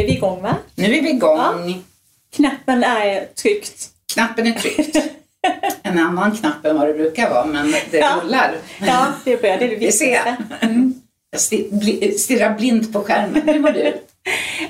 är vi igång va? Nu är vi igång. Knappen är tryckt. Knappen är tryckt. En annan knapp än vad det brukar vara, men det Ja. rullar. Ja, det är bra. Det är det viktigaste. Mm. Jag stirrar blint på skärmen. Hur mår du?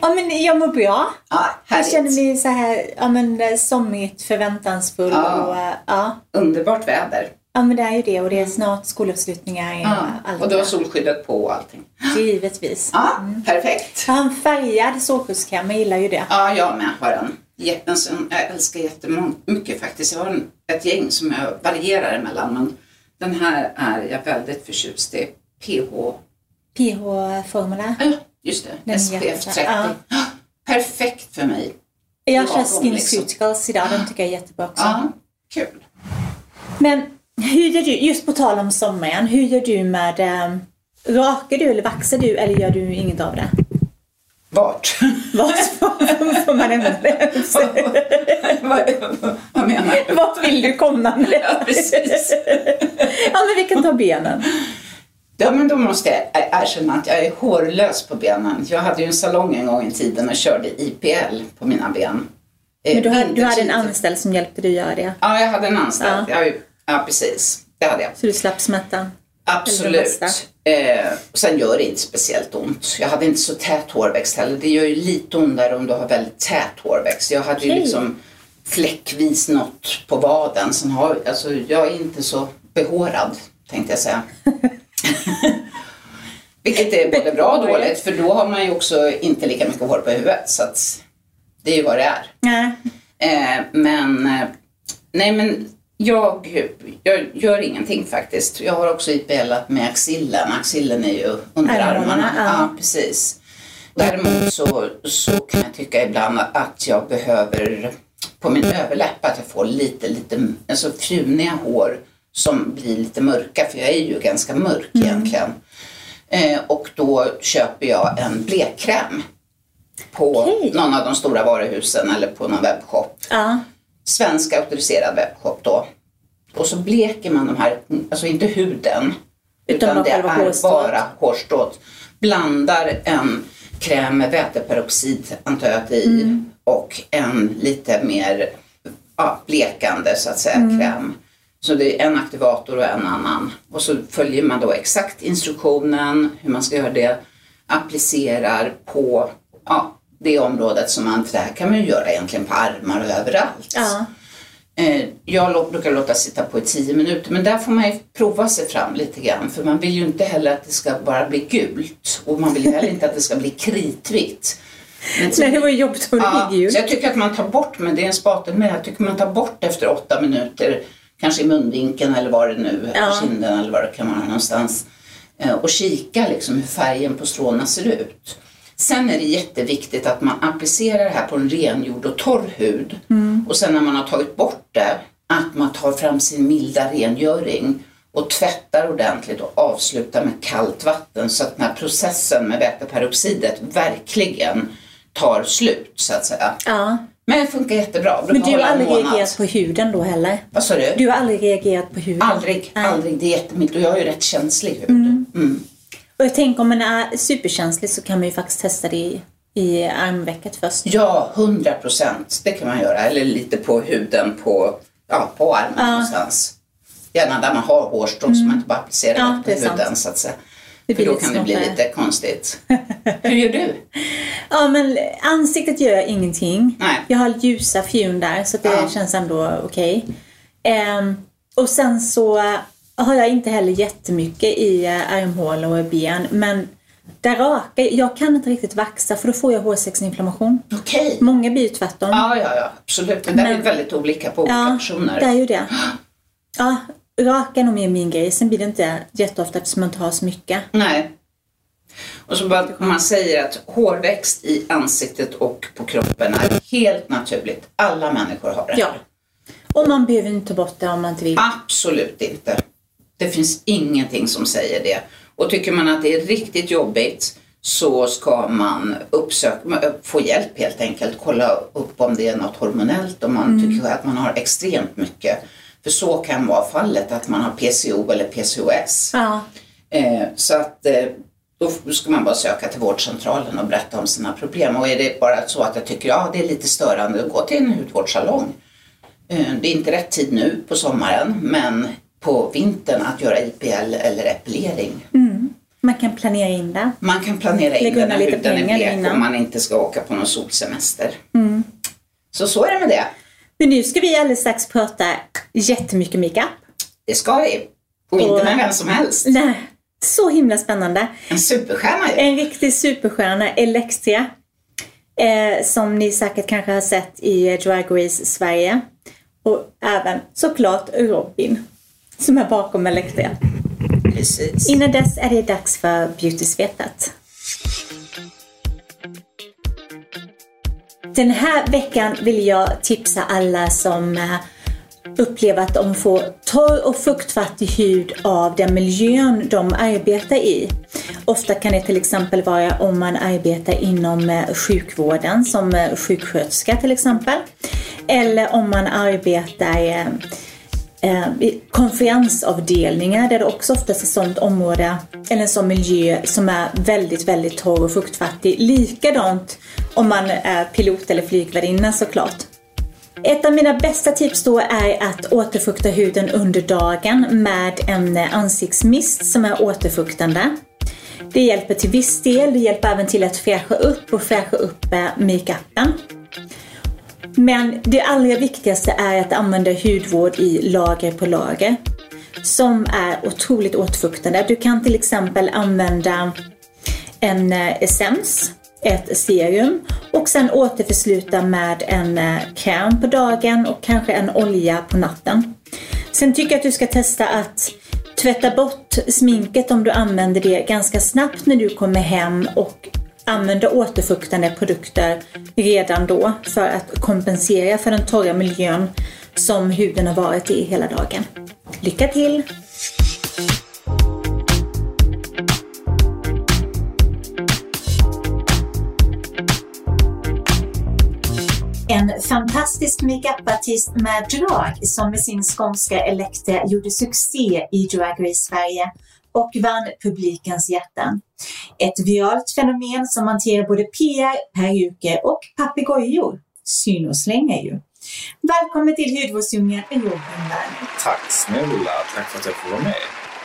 Ja, men jag mår bra. Ja, Jag härligt. känner mig så här, ja men sommigt, förväntansfull Ja. och ja. Underbart väder. Ja men det är ju det och det är snart skolavslutningar. Ja. allt Och du har det. solskyddet på och allting. Givetvis. Ja, perfekt. Jag har en färgad solskyddskräm, jag gillar ju det. Ja, jag med har en. Jag älskar jättemycket faktiskt. Jag har ett gäng som jag varierar emellan, men den här är jag väldigt förtjust i. PH... PH-formula. Ja, just det. Den SPF jättebra. 30. Ja. Perfekt för mig. Jag Ja, kör Skin liksom. Idag, den tycker jag är jättebra också. Ja, kul. Men hur gör du, just på tal om sommaren, hur gör du med, eh, rakar du eller vaxar du eller gör du inget av det? Vart? Vart får man nämna det? vad, menar du? Vart vill du komma med det? Ja, precis. Ja, men vi kan ta benen. Ja, men då måste jag erkänna att jag är hårlös på benen. Jag hade ju en salong en gång i tiden och körde IPL på mina ben. Eh, Men du hade, du hade en anställd som hjälpte dig att göra det. Ja, jag hade en anställd. Ja. Ja, ja, precis. Det hade jag. Så du slapp smärtan. Absolut. Eh, sen gör det inte speciellt ont. Jag hade inte så tät hårväxt heller. Det gör ju lite ondare om du har väldigt tät hårväxt. Jag hade ju Okej. liksom fläckvis något på vaden. Sen har, alltså, jag är inte så behårad, tänkte jag säga. Vilket är både bra och dåligt, för då har man ju också inte lika mycket hår på huvudet. Så att det är ju vad det är. Nej. Eh, men eh, nej men jag, jag gör ingenting faktiskt. Jag har också IPLat med axillen. Axillen är ju under Armarna, ja. Ja. precis. Däremot så, så kan jag tycka ibland att jag behöver på min överläpp att jag får lite, lite alltså fjuniga hår som blir lite mörka för jag är ju ganska mörk Mm. egentligen. Eh, och då köper jag en blekkräm på Okej. någon av de stora varuhusen eller på någon webbshop. Ja. Svensk auktoriserad webbshop då. Och så bleker man de här, alltså inte huden, Utan utan, det är hårstrået. bara hårstrået. Blandar en kräm med väteperoxid antar jag att det är i Mm. och en lite mer ja, blekande så att säga Mm. kräm. Så det är en aktivator och en annan. Och så följer man då exakt instruktionen hur man ska göra det. Applicerar på ja, det området som man, för det här kan man ju göra egentligen på armar och överallt. Ja. Eh, Jag brukar låta sitta på i tio minuter men där får man ju prova sig fram lite grann för man vill ju inte heller att det ska bara bli gult och man vill ju heller inte att det ska bli kritvitt. Men Nej, det var jobbigt om det Ja, gult. så jag tycker att man tar bort, men det är en spatel med, jag tycker man tar bort efter åtta minuter, kanske i munvinkeln eller var det nu, Ja. kinden eller vad det kan vara någonstans. Eh, Och kika liksom hur färgen på stråna ser ut. Sen är det jätteviktigt att man applicerar det här på en rengjord och torr hud. Mm. Och sen när man har tagit bort det, att man tar fram sin milda rengöring och tvättar ordentligt och avslutar med kallt vatten så att den här processen med väteperoxidet verkligen tar slut så att säga. Ja. Men det funkar jättebra. Men du har aldrig reagerat på huden då heller? Vad sa du? Du har aldrig reagerat på huden? Aldrig, Nej. aldrig. Det är jättemilt och jag har ju rätt känslig hud. Mm. Och jag tänker om man är superkänslig så kan man ju faktiskt testa det i, i armvecket först. Ja, hundra procent. Det kan man göra. Eller lite på huden på, ja, på armen någonstans. Gärna där man har hårstrå så man inte bara applicerar Ja, på är sant. huden så att säga. Det För då kan det bli lite konstigt. Hur gör du? Ja, men ansiktet gör jag ingenting. Nej. Jag har ljusa fjun där så det Ja. känns ändå okej. Ehm, och sen så har jag inte heller jättemycket i eh, armhålor och ben. Men där rakar jag kan inte riktigt vaxa för då får jag hårsäcksinflammation. Okej. Många blir ju tvärtom. Ja, ja, ja, absolut. Men det är Men- väldigt olika på olika Ja, personer. det är ju det. Ja, raka är nog mer min grej. Sen blir det inte jätteofta eftersom man inte har så mycket. Nej. Och så bara, man säger att hårväxt i ansiktet och på kroppen är helt naturligt. Alla människor har det. Ja. Och man behöver inte ta bort det om man inte vill. Absolut inte. Det finns ingenting som säger det. Och tycker man att det är riktigt jobbigt så ska man uppsöka, få hjälp helt enkelt. Kolla upp om det är något hormonellt, om man tycker att man har extremt mycket. För så kan vara fallet, att man har PCO eller PCOS. Ja. Eh, så att eh, Då ska man bara söka till vårdcentralen och berätta om sina problem. Och är det bara så att jag tycker ja, det är lite störande, gå till en hudvårdssalong. Eh, det är inte rätt tid nu på sommaren, men på vintern att göra IPL eller epilering. Mm. Man kan planera in det. Man kan planera in det när huden är blek om man inte ska åka på någon solsemester. Mm. Så så är det med det. Men nu ska vi alldeles strax prata jättemycket makeup. Det ska vi. Och inte med vem som helst. Nej, så himla spännande. En superstjärna ju. En riktig superstjärna, Electria. Eh, som ni säkert kanske har sett i Drag Race Sverige. Och även såklart Robin som är bakom. Precis. Innan dess är det dags för Beautysvepet. Den här veckan vill jag tipsa alla som eh, upplever att de får torr och fuktfattig hud av den miljön de arbetar i. Ofta kan det till exempel vara om man arbetar inom eh, sjukvården som eh, sjuksköterska till exempel. Eller om man arbetar Eh, konferensavdelningar där det också oftast är ett område eller en sån miljö som är väldigt, väldigt torr och fuktfattig. Likadant om man är pilot eller flygvärdinna såklart. Ett av mina bästa tips då är att återfukta huden under dagen med en ansiktsmist som är återfuktande. Det hjälper till viss del, det hjälper även till att fräscha upp och fräscha upp eh, makeupen. Men det allra viktigaste är att använda hudvård i lager på lager som är otroligt återfuktande. Du kan till exempel använda en eh, essens, ett serum och sen återförsluta med en eh, kräm på dagen och kanske en olja på natten. Sen tycker jag att du ska testa att tvätta bort sminket om du använder det ganska snabbt när du kommer hem och använda återfuktande produkter redan då för att kompensera för den torra miljön som huden har varit i hela dagen. Lycka till! En fantastisk makeupartist med drag som med sin skånska Elektra gjorde succé i Drag Race Sverige och vann publikens hjärtan. Ett viralt fenomen som hanterar både PR, peruker och papegojor. Syn och släng är ju. Välkommen till Hudvårdsdjungeln, Robin Werner. Tack snälla, tack för att jag får vara med.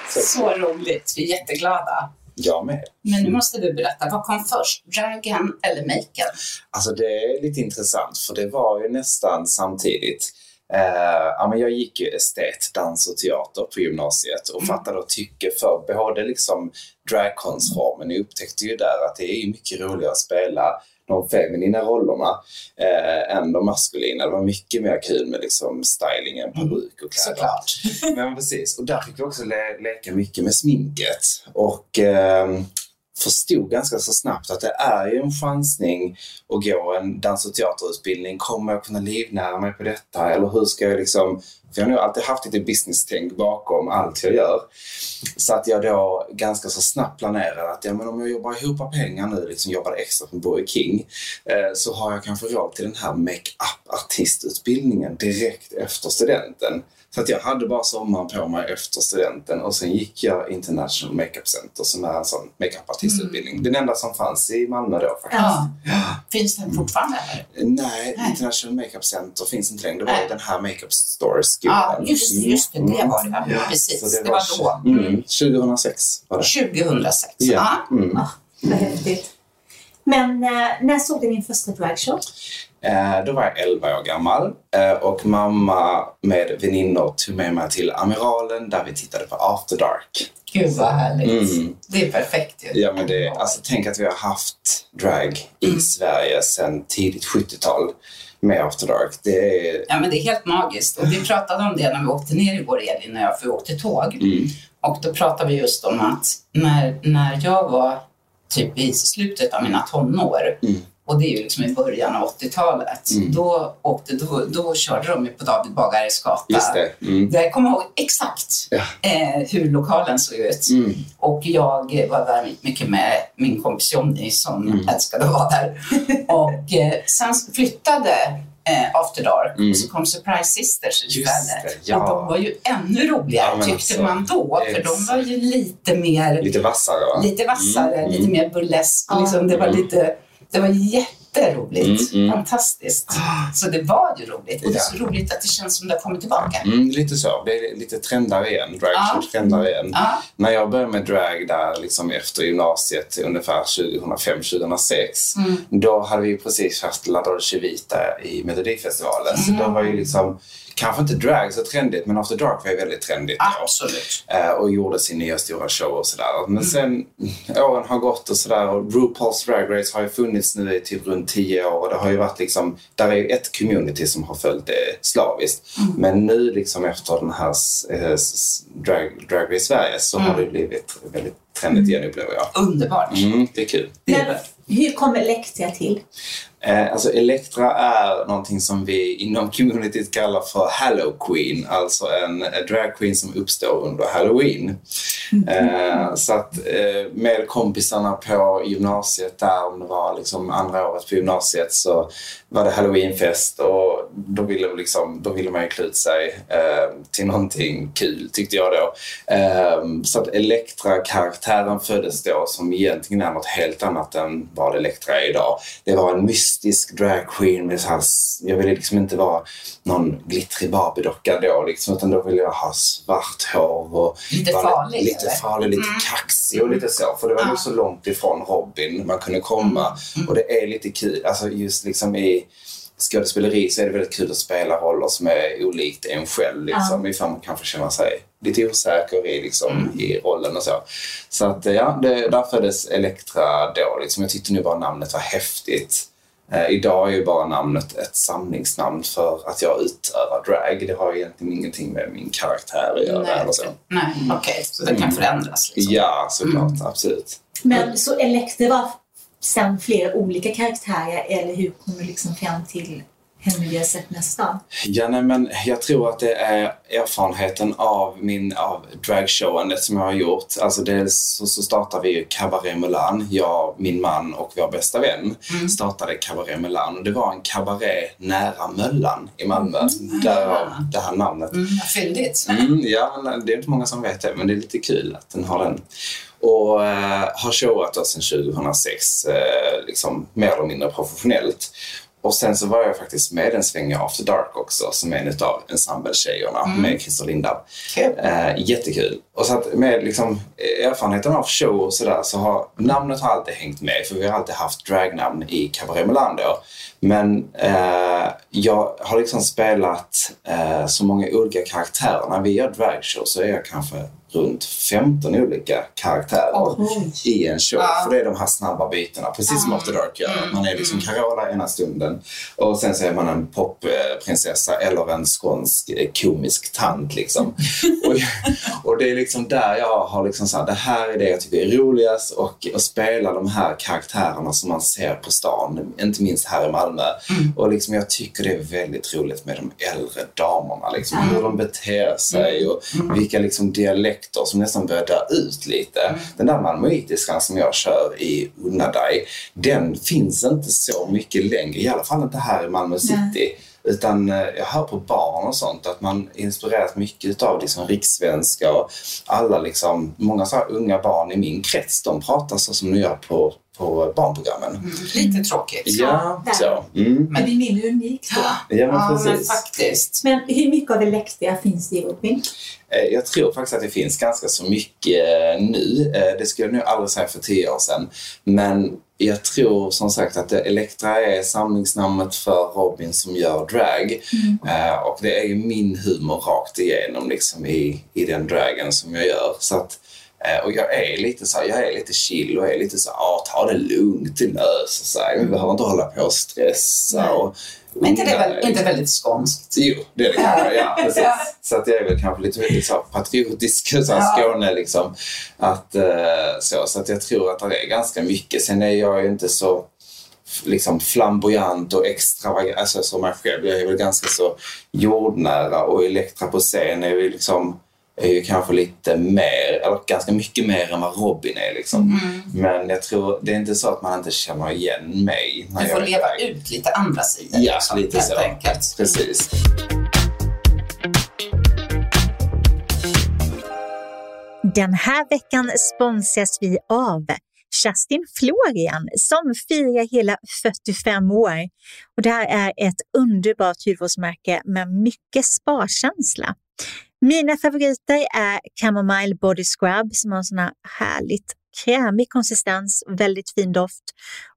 Så, Så roligt, vi är jätteglada. Jag med. Men nu måste du berätta, vad kom först? Dragen eller maken? Alltså det är lite intressant för det var ju nästan samtidigt. Uh, ja, men jag gick ju estet, dans och teater på gymnasiet och mm. fattade och tycke för både liksom dragkonstformen. Jag upptäckte ju där att det är mycket roligare att spela de feminina rollerna eh, än de maskulina. Det var mycket mer kul med liksom stylingen, mm. peruk och kläder. Såklart. Men precis. Och där fick vi också le leka mycket med sminket. Och eh, förstod ganska så snabbt att det är ju en chansning att gå en dans och teaterutbildning. Kommer jag kunna livnära mig på detta? Eller hur ska jag liksom... För jag har nog alltid haft lite business-tänk bakom allt jag gör. Så att jag då ganska så snabbt planerade att ja, men om jag jobbar ihop pengar nu, liksom jobbar extra på Burger King, eh, så har jag kanske råd till den här make-up artistutbildningen direkt efter studenten. Så att jag hade bara sommaren på mig efter studenten och sen gick jag International Makeup Center som är en sån makeupartistutbildning. Mm. Den enda som fanns i Malmö då faktiskt. Ja. ja. Finns den fortfarande? Eller? Nej, Nej, International Makeup Center finns inte längre. Det var Nej. den här Makeup Store skolan. Ja, just, just det. Det var det. Ja, precis. Så det, det var, var då. Mm. 2006 var det. 2006, ja. Mm. Ah, vad häftigt. Men äh, när såg du din första dragshow? Eh, då var jag 11 år gammal eh, och mamma med väninnor tog med mig till Amiralen där vi tittade på After Dark. Gud vad härligt. Mm. Det är perfekt ju. Ja, men det, alltså, tänk att vi har haft drag i mm. Sverige sedan tidigt 70-tal med After Dark. Det är... Ja, men det är helt magiskt. Och vi pratade om det när vi åkte ner igår, Elin och jag, för vi åkte tåg. Mm. Och då pratade vi just om att när, när jag var typ i slutet av mina tonår mm och det är ju liksom i början av 80-talet. Mm. Då, åkte, då, då körde de på David Bagares gata. Just det. Mm. Jag kommer ihåg exakt ja. eh, hur lokalen såg ut. Mm. Och jag var där mycket med min kompis Jonny som mm. älskade att vara där. och eh, sen flyttade eh, After Dark så kom Surprise Sisters Mm. Istället. det, ja. Och de var ju ännu roligare Ja, tyckte alltså, man då. För de var ju lite mer Lite vassare va? lite vassare, Mm, lite mer burlesk. Liksom. Det var lite, det var jätteroligt. Mm, mm. Fantastiskt. Så det var ju roligt. Och det är så roligt att det känns som det har kommit tillbaka. Mm, lite så. Det är lite trendar igen. Drag Ja. trendar igen. Ja. När jag började med drag där liksom efter gymnasiet ungefär 2005-2006 Mm. då hade vi precis haft La Dolce Vita i Melodifestivalen. Så då var ju liksom, kanske inte drag så trendigt men After Dark var ju väldigt trendigt då. Absolut. Eh, och gjorde sin nya stora show och sådär. Men sen åren har gått och sådär och RuPaul's Drag Race har ju funnits nu i typ runt tio år och det har ju varit liksom, där är ju ett community som har följt det slaviskt. Men nu liksom efter den här eh, drag, drag Race Sverige så har det blivit väldigt trendigt igen upplever jag. Underbart. Mm, det är kul. Men hur kom Elektra till? Eh, alltså Elektra är någonting som vi inom communityt kallar för Hallow Queen, alltså en dragqueen drag queen som uppstår under Halloween. Eh, så att eh, med kompisarna på gymnasiet där, om det var liksom andra året på gymnasiet, så var det halloweenfest och då ville, liksom, då ville man ju klä ut sig till någonting kul tyckte jag då. Så att Elektra-karaktären föddes då som egentligen är något helt annat än vad Elektra är idag. Det var en mystisk drag queen med här, jag ville liksom inte vara någon glittrig Barbie-docka då liksom, utan då ville jag ha svart hår och Lite farlig, lite eller? farlig, lite kaxig och lite så. För det var ju så långt ifrån Robin man kunde komma. Och det är lite kul, alltså just liksom i skådespeleri så är det väldigt kul att spela roller som är olikt en själv. Liksom, Ifall man kanske känner sig lite osäker i, liksom, i rollen och så. Så att ja, det, där föddes Elektra då. Liksom. Jag tyckte nu bara namnet var häftigt. Eh, idag är ju bara namnet ett samlingsnamn för att jag utövar drag. Det har egentligen ingenting med min karaktär att göra. Eller så. Nej, okej. Så det kan förändras. Liksom. Ja, såklart. Absolut. Men så Elektra var sen flera olika karaktärer eller hur kom du liksom fram till sett nästa? Ja, nej, men jag tror att det är erfarenheten av min av dragshowandet som jag har gjort. Alltså dels så, så startade vi Cabaret Mulan. Jag, min man och vår bästa vän startade Cabaret Mulan. Och det var en kabaré nära Möllan i Malmö. Därav det här namnet. Mm, fyndigt. Mm, ja, det är inte många som vet det, men det är lite kul att den har den. Och eh, har showat oss sedan 2006, eh, liksom mer eller mindre professionellt. Och sen så var jag faktiskt med en sväng i After Dark också, som är en av ensembletjejerna med Christer Lindab. Eh, jättekul. Och så att med liksom, erfarenheten av show och sådär så har namnet har alltid hängt med för vi har alltid haft dragnamn i Cabaret då. Men eh, jag har liksom spelat eh, så många olika karaktärer. När vi gör dragshow så är jag kanske runt 15 olika karaktärer Oj. i en show. Ja. För det är de här snabba bytena, precis som After Dark gör. Man är liksom Carola ena stunden och sen så är man en popprinsessa eller en skånsk eh, komisk tant. Liksom. och, och det är liksom där jag har liksom så här, det här är det jag tycker är roligast och att spela de här karaktärerna som man ser på stan, inte minst här i Malmö. Och liksom jag tycker det är väldigt roligt med de äldre damerna, liksom, hur de beter sig och vilka liksom dialekter som nästan börjar dö ut lite. Den där malmöitiskan som jag kör i Unna dig, den finns inte så mycket längre, i alla fall inte här i Malmö city. Utan eh, jag hör på barn och sånt att man inspireras mycket av liksom rikssvenska och alla liksom, många så här unga barn i min krets, de pratar så som de gör på, på barnprogrammen. Lite tråkigt. Ja, där. så. Mm. Det blir mindre unikt då. Ja, men Ja, men precis. faktiskt. Men hur mycket av Elektra finns det i Robin? Eh, Jag tror faktiskt att det finns ganska så mycket eh, nu. Det skulle jag nog aldrig säga för tio år sedan. Men jag tror som sagt att Elektra är samlingsnamnet för Robin som gör drag. Eh, Och det är ju min humor rakt igenom liksom i, i den dragen som jag gör. Så att, eh, och jag är lite så jag är lite chill och är lite så ah, ta det lugnt, det löser sig. Vi behöver inte hålla på och stressa. Och, Men inte det väl, inte väldigt skånskt? Jo, det är det kanske. Ja, precis. Så att jag är väl kanske lite, så här patriotisk, så här. Skåne liksom. Att, eh, så, så att jag tror att det är ganska mycket. Sen är jag ju inte så liksom flamboyant och extravagant alltså, som mig själv. Jag är väl ganska så jordnära och Elektra på scen är ju liksom är ju kanske lite mer, eller ganska mycket mer än vad Robin är. Liksom. Mm. Men jag tror, det är inte så att man inte känner igen mig. När Du jag får är leva iväg. ut lite andra sidor. Ja, liksom, lite så. enkelt. Precis. Den här veckan sponsras vi av Kerstin Florian som firar hela 45 år. Och det här är ett underbart hudvårdsmärke med mycket sparkänsla. Mina favoriter är Chamomile Body Scrub som har en sån här härligt krämig konsistens väldigt fin doft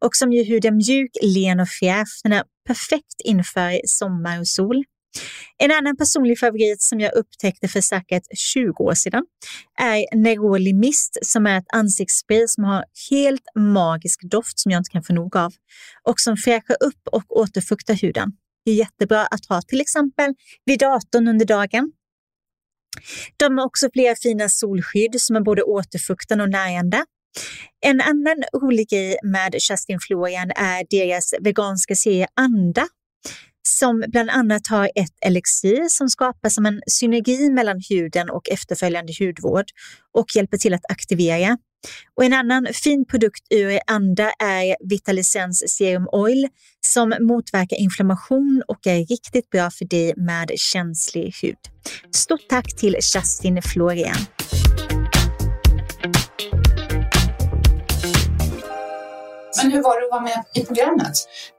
och som gör huden mjuk, len och fräsch. Den är perfekt inför sommar och sol. En annan personlig favorit som jag upptäckte för säkert 20 år sedan är Neroli Mist som är ett ansiktsspray som har helt magisk doft som jag inte kan få nog av och som fräschar upp och återfuktar huden. Det är jättebra att ha till exempel vid datorn under dagen. De har också flera fina solskydd som är både återfuktande och närande. En annan rolig grej med Kerstin Florian är deras veganska serie Anda som bland annat har ett elixir som skapar som en synergi mellan huden och efterföljande hudvård och hjälper till att aktivera. Och en annan fin produkt ur Anda är Vitalisens Serum Oil som motverkar inflammation och är riktigt bra för dig med känslig hud. Stort tack till Kerstin Florian. Men hur var det att vara med i programmet?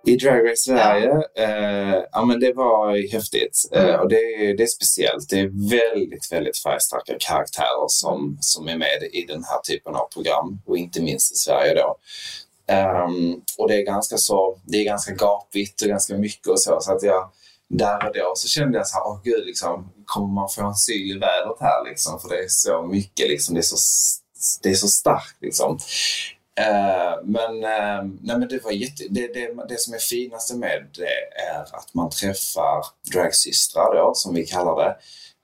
I Drag Race Sverige, eh, ja men det var häftigt. Eh, och det, är- det är speciellt. Det är väldigt, väldigt färgstarka karaktärer som, som är med i den här typen av program. Och inte minst i Sverige då. Um, och det är ganska så, det är ganska gapigt och ganska mycket och så. Så att jag, där och då så kände jag så här, åh gud, liksom, kommer man få en syl i vädret här liksom? För det är så mycket, liksom, det är så, det är så starkt liksom. Uh, men, uh, nej, men det, var jätte, det, det, det som är finaste med det är att man träffar dragsystrar då, som vi kallar det,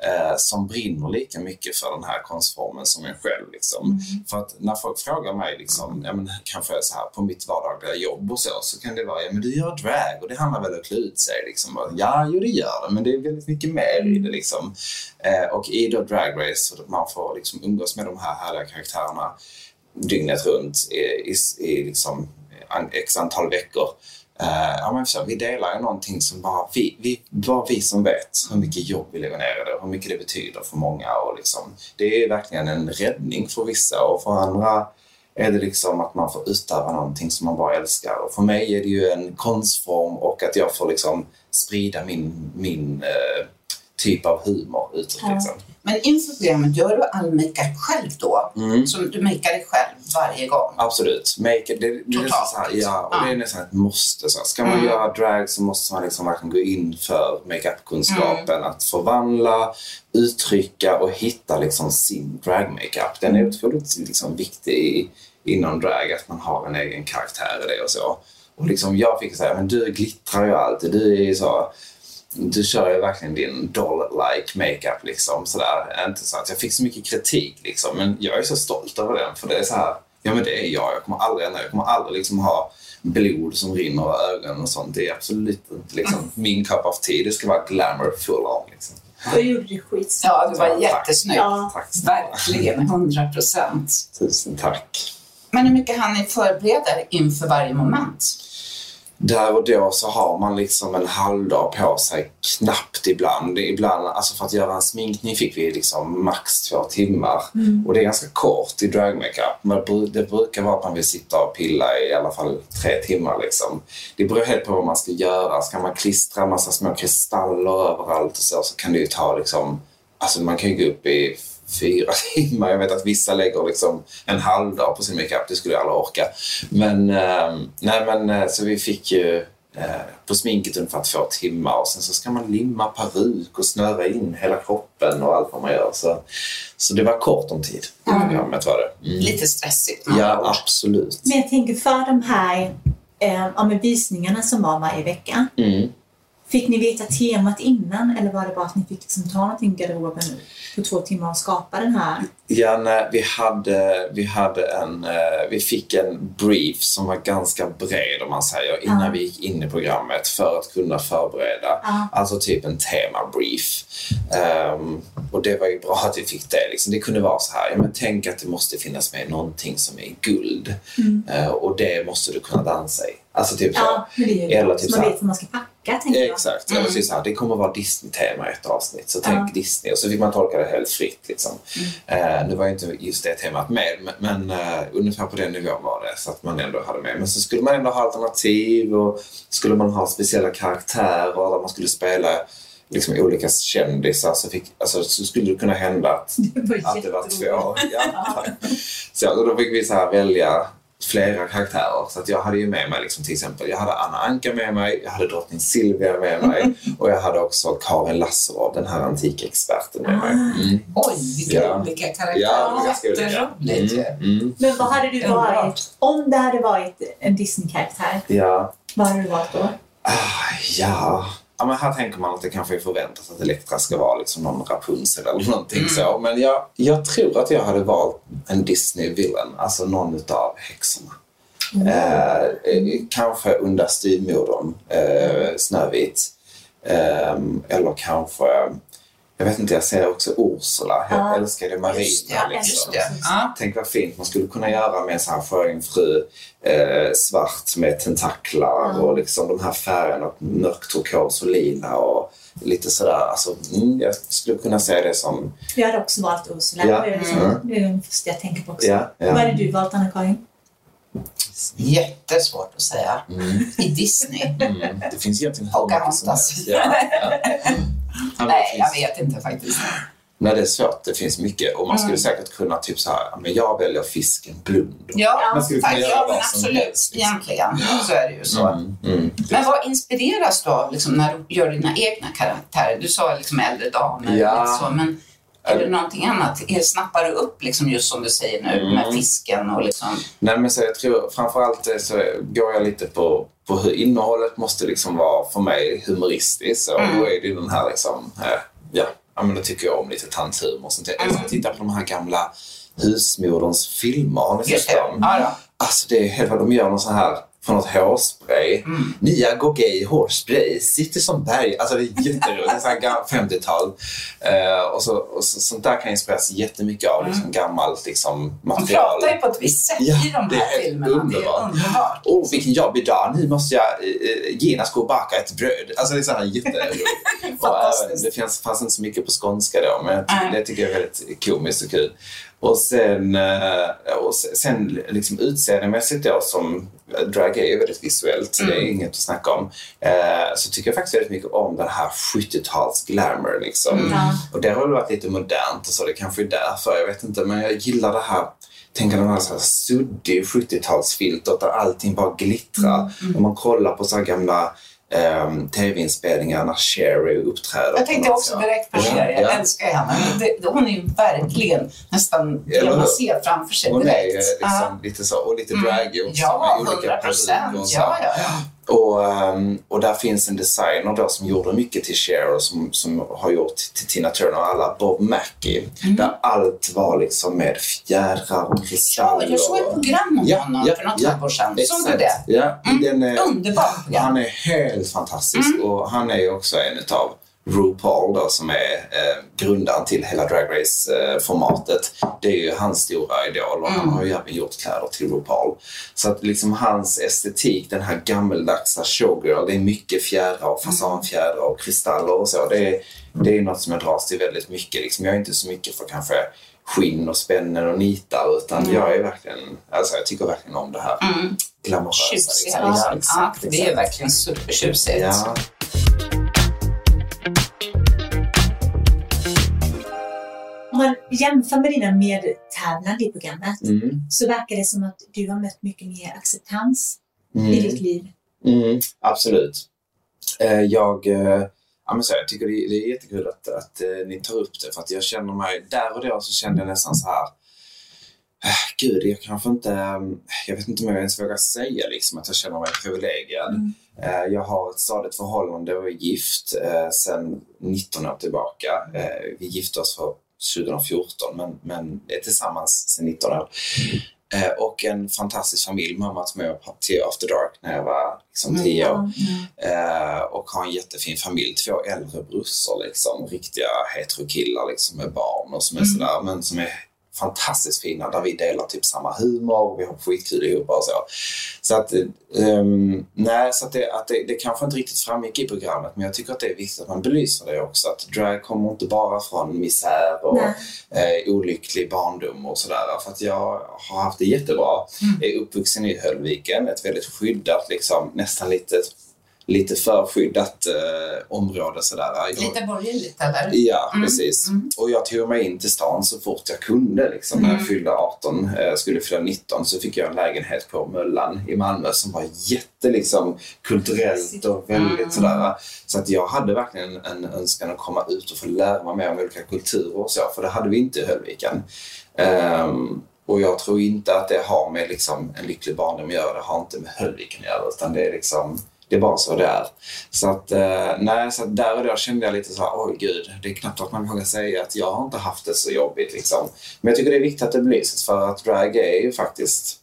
eh, som brinner lika mycket för den här konstformen som en själv. Liksom. För att när folk frågar mig, liksom, ja, men, kanske så här, på mitt vardagliga jobb och så, så kan det vara, ja men du gör drag och det handlar väl om att klä ut sig. Liksom. Och, Ja, jo det gör det, men det är väldigt mycket mer i det. Liksom. Eh, och i då Drag Race, man får liksom umgås med de här härliga karaktärerna dygnet runt i, i, i liksom x antal veckor. Uh, ja, men så, vi delar ju någonting som bara vi, vi, bara vi som vet hur mycket jobb vi lägger ner i det, hur mycket det betyder för många. Och liksom, det är verkligen en räddning för vissa och för andra är det liksom att man får utöva någonting som man bara älskar. Och för mig är det ju en konstform och att jag får liksom sprida min, min uh, typ av humor utåt. Ja. Liksom. Men inför programmet, gör du all makeup själv då? Mm. Som du makear dig själv varje gång? Absolut. Make det, det är nästan Totalt, så här, ja, och Ja. det är nästan ett måste. Så här. Ska man Mm. göra drag så måste man liksom verkligen gå in för makeupkunskapen. Att förvandla, uttrycka och hitta liksom sin drag-makeup. Den är otroligt liksom viktig inom drag, att man har en egen karaktär i det och så. Och liksom jag fick säga, men du glittrar ju alltid. Du är ju så du kör ju verkligen din doll-like makeup liksom sådär. Inte så att jag fick så mycket kritik liksom, men jag är så stolt över den för det är så här, ja men det är jag. Jag kommer aldrig ändra, jag kommer aldrig liksom ha blod som rinner ur ögonen och sånt. Det är absolut inte liksom min cup of tea. Det ska vara glamour full on liksom. Du gjorde det skit. Ja, det var Tack. jättesnyggt. Ja. Tack. Verkligen, 100 procent. Tusen tack. Men hur mycket hann ni förbereda er inför varje moment? Där och då så har man liksom en halvdag på sig, knappt ibland. Ibland, alltså för att göra en sminkning fick vi liksom max två timmar. Och det är ganska kort i dragmakeup. Det brukar vara att man vill sitta och pilla i alla fall tre timmar. Liksom. Det beror helt på vad man ska göra. Ska man klistra massa små kristaller överallt och så, så kan det ju ta liksom... Alltså man kan ju gå upp i fyra timmar. Jag vet att vissa lägger liksom en halv dag på sin makeup. Det skulle jag aldrig orka. Men, eh, nej men eh, så vi fick ju eh, på sminket ungefär två timmar och sen så ska man limma peruk och snöra in hela kroppen och allt vad man gör. Så, så det var kort om tid. Mm. Programmet var det. Mm. Lite stressigt Ja, ord. absolut. Men jag tänker för de här eh, visningarna som var varje vecka. Mm. Fick ni veta temat innan eller var det bara att ni fick liksom ta någonting i garderoben på två timmar och skapa den här? Ja, nej, vi, hade, vi, hade en, eh, vi fick en brief som var ganska bred om man säger innan Ja. vi gick in i programmet för att kunna förbereda. Ja. Alltså typ en temabrief. Um, och det var ju bra att vi fick det. Liksom. Det kunde vara så här, ja, men tänk att det måste finnas med någonting som är guld. Eh, och det måste du kunna dansa i. Alltså typ så. Mm. Ja, Eller typ så man vet vad man ska packa, tänker jag. Exakt. Är det, så här, det kommer vara Disney-tema i ett avsnitt, så tänk Ja. Disney. Och så fick man tolka det helt fritt. Liksom. Mm. Eh, nu var ju inte just det temat med, men, men eh, ungefär på den nivån var det. Så att man ändå hade med. Men så skulle man ändå ha alternativ och skulle man ha speciella karaktärer där man skulle spela liksom, olika kändisar så, fick, alltså, så skulle det kunna hända att Det var att det var två. Ja, så, då fick vi så här välja flera karaktärer. Så att jag hade ju med mig liksom, till exempel, jag hade Anna Anka med mig, jag hade drottning Silvia med mig och jag hade också Karin Lasserov, den här antikexperten med mig. Mm. Oj, vilka Ja. olika karaktärer. Ja. Jätteroligt. Mm. Mm. Men vad hade du varit, om det hade varit en Disney-karaktär, Ja. vad hade du valt då? Ah, ja. Ja, men här tänker man att det kanske är förväntat att Elektra ska vara liksom någon Rapunzel eller någonting så. Men jag, jag tror att jag hade valt en Disney-villain, alltså någon utav häxorna. Eh, eh, kanske Onda styvmodern, eh, Snövit. Eh, eller kanske, jag vet inte, jag ser också Ursula. Jag Ja. älskar det marina. Just det, liksom. just det. Ja. Tänk vad fint man skulle kunna göra med en sån här sjöjungfru eh, svart med tentaklar Ja. och liksom de här färgerna, mörk turkos och lila och lite sådär. Alltså, mm, jag skulle kunna se det som... Jag hade också valt Ursula. Ja. Det, är liksom, Mm. det är den första jag tänker på också. Ja, ja. Vad hade du valt, Anna-Karin? Jättesvårt att säga. Mm, I Disney? mm, det finns egentligen hur mycket som helst. Ja, ja. Nej, jag vet inte faktiskt. Nej, det är svårt. Det finns mycket. Och man skulle Mm. säkert kunna typ så här, men jag väljer fisken Blund. Ja, Man skulle kunna faktiskt, göra ja men absolut. helst, liksom. Egentligen så är det ju så. Mm, mm. Men vad inspireras du av liksom, när du gör dina egna karaktärer? Du sa liksom äldre damer Ja. så, men är det någonting annat? Snappar du upp, liksom, just som du säger nu, Mm. med fisken och liksom... Nej, men så jag tror framförallt eh, så går jag lite på, på hur innehållet måste liksom vara för mig humoristiskt. Och Mm. då är det den här liksom, eh, ja, ja men då tycker jag om lite tanthumor. och sånt. Jag älskar att titta på de här gamla husmoderns filmer. Har ni sett dem? Ja, ja. Alltså det är helt vad de gör någon sån här från något hårspray. Mm. Nya Gogay hårspray, sitter som berg. Alltså det är jätteroligt. Det är så här gam- 50-tal. Eh, och så, och så, sånt där kan inspireras jättemycket av liksom, gammalt liksom, Mm. De material. pratar ju på ett visst sätt Ja, i de här filmerna. Det är underbart. underbart. Åh, vilken jobbig dag. Nu måste jag eh, genast gå och baka ett bröd. Alltså det är så här jätteroligt. även, det fanns, fanns inte så mycket på skånska då, men Nej. det tycker jag är väldigt komiskt och kul. Och sen, och se- sen liksom utseendemässigt då, som drag är ju väldigt visuellt, så det är Mm. inget att snacka om. Eh, så tycker jag faktiskt väldigt mycket om den här 70-tals glamour liksom. Mm. Och det har väl varit lite modernt och så, det kanske är därför, jag vet inte. Men jag gillar det här, tänker den här, så här suddig 70-talsfiltret där allting bara glittrar. Mm, Om man kollar på så här gamla ehm, tv-inspelningar när Sherry uppträder. Jag tänkte också direkt på Cher. Jag ja. älskar henne. Det, hon är ju verkligen nästan det man ser framför sig Hon är direkt. ju liksom lite så, och lite Mm. dragig också. Ja, med olika hundra procent. Ja, ja, ja. Och, ehm, och där finns en designer då som gjorde mycket till Cher och som, som har gjort till Tina Turner och alla, Bob Mackie. Mm. Där allt var liksom med fjädrar och Ja, kristaller. jag såg ett program om Ja, honom ja, för något ja. halvår sedan. Såg du det? Ja, Mm. den är, Underbart program. han är helt fantastisk Mm. och han är också en utav RuPaul då, som är eh, grundaren till hela Drag Race-formatet. det är ju hans stora idol och han Mm. har ju även gjort kläder till RuPaul. Så att liksom hans estetik, den här gammaldagsa showgirl, det är mycket fjädrar och fasanfjädrar och kristaller och så. Det är, det är något som jag dras till väldigt mycket. Liksom, jag är inte så mycket för kanske skinn och spännen och nitar utan Mm. jag är verkligen, alltså jag tycker verkligen om det här Mm. glamorösa. Tjusiga. liksom. Ja, exakt, det är verkligen supertjusigt. Ja. Om man jämför med dina medtävlande i programmet Mm. så verkar det som att du har mött mycket mer acceptans i Mm. ditt liv. Mm, absolut. Eh, jag, eh, ja, men så, jag tycker det, det är jättekul att, att eh, ni tar upp det för att jag känner mig, där och då så kände jag nästan så här Gud, jag kanske inte... Jag vet inte om jag ens vågar säga liksom att jag känner mig privilegierad. Mm. Jag har ett stadigt förhållande och är gift sedan 19 år tillbaka. Vi gifte oss för 2014 men, men är tillsammans sedan 19 år. Eh, och en fantastisk familj. Mamma tog med till After Dark när jag var liksom, 10 år. Eh, och har en jättefin familj. Två äldre brorsor, liksom, riktiga heterokillar liksom, med barn och som är mm. sådär, men som är fantastiskt fina där vi delar typ samma humor och vi har skitkul ihop och så. Så att, um, nej, så att, det, att det, det kanske inte riktigt framgick i programmet men jag tycker att det är viktigt att man belyser det också. Att drag kommer inte bara från misär och eh, olycklig barndom och sådär. För att jag har haft det jättebra. Mm. Jag är uppvuxen i Höllviken, ett väldigt skyddat, liksom, nästan lite lite för skyddat eh, område. Sådär. Lite borgerligt eller? Ja, mm. precis. Mm. Och jag tog mig in till stan så fort jag kunde. Liksom. Mm. När jag mm. fyllde 18, eh, skulle fylla 19, så fick jag en lägenhet på Möllan i Malmö som var jätte liksom, kulturellt och väldigt mm. sådär. Så att jag hade verkligen en önskan att komma ut och få lära mig mer om olika kulturer och så, för det hade vi inte i Höllviken. Um, och jag tror inte att det har med liksom, en lycklig barndom att göra. Det har inte med Höllviken att göra. Utan det är liksom det är bara så det är. Så att, eh, nej, så där och då kände jag lite så här, oj gud, det är knappt att man vågar säga att jag har inte haft det så jobbigt. Liksom. Men jag tycker det är viktigt att det belyses för att drag är ju faktiskt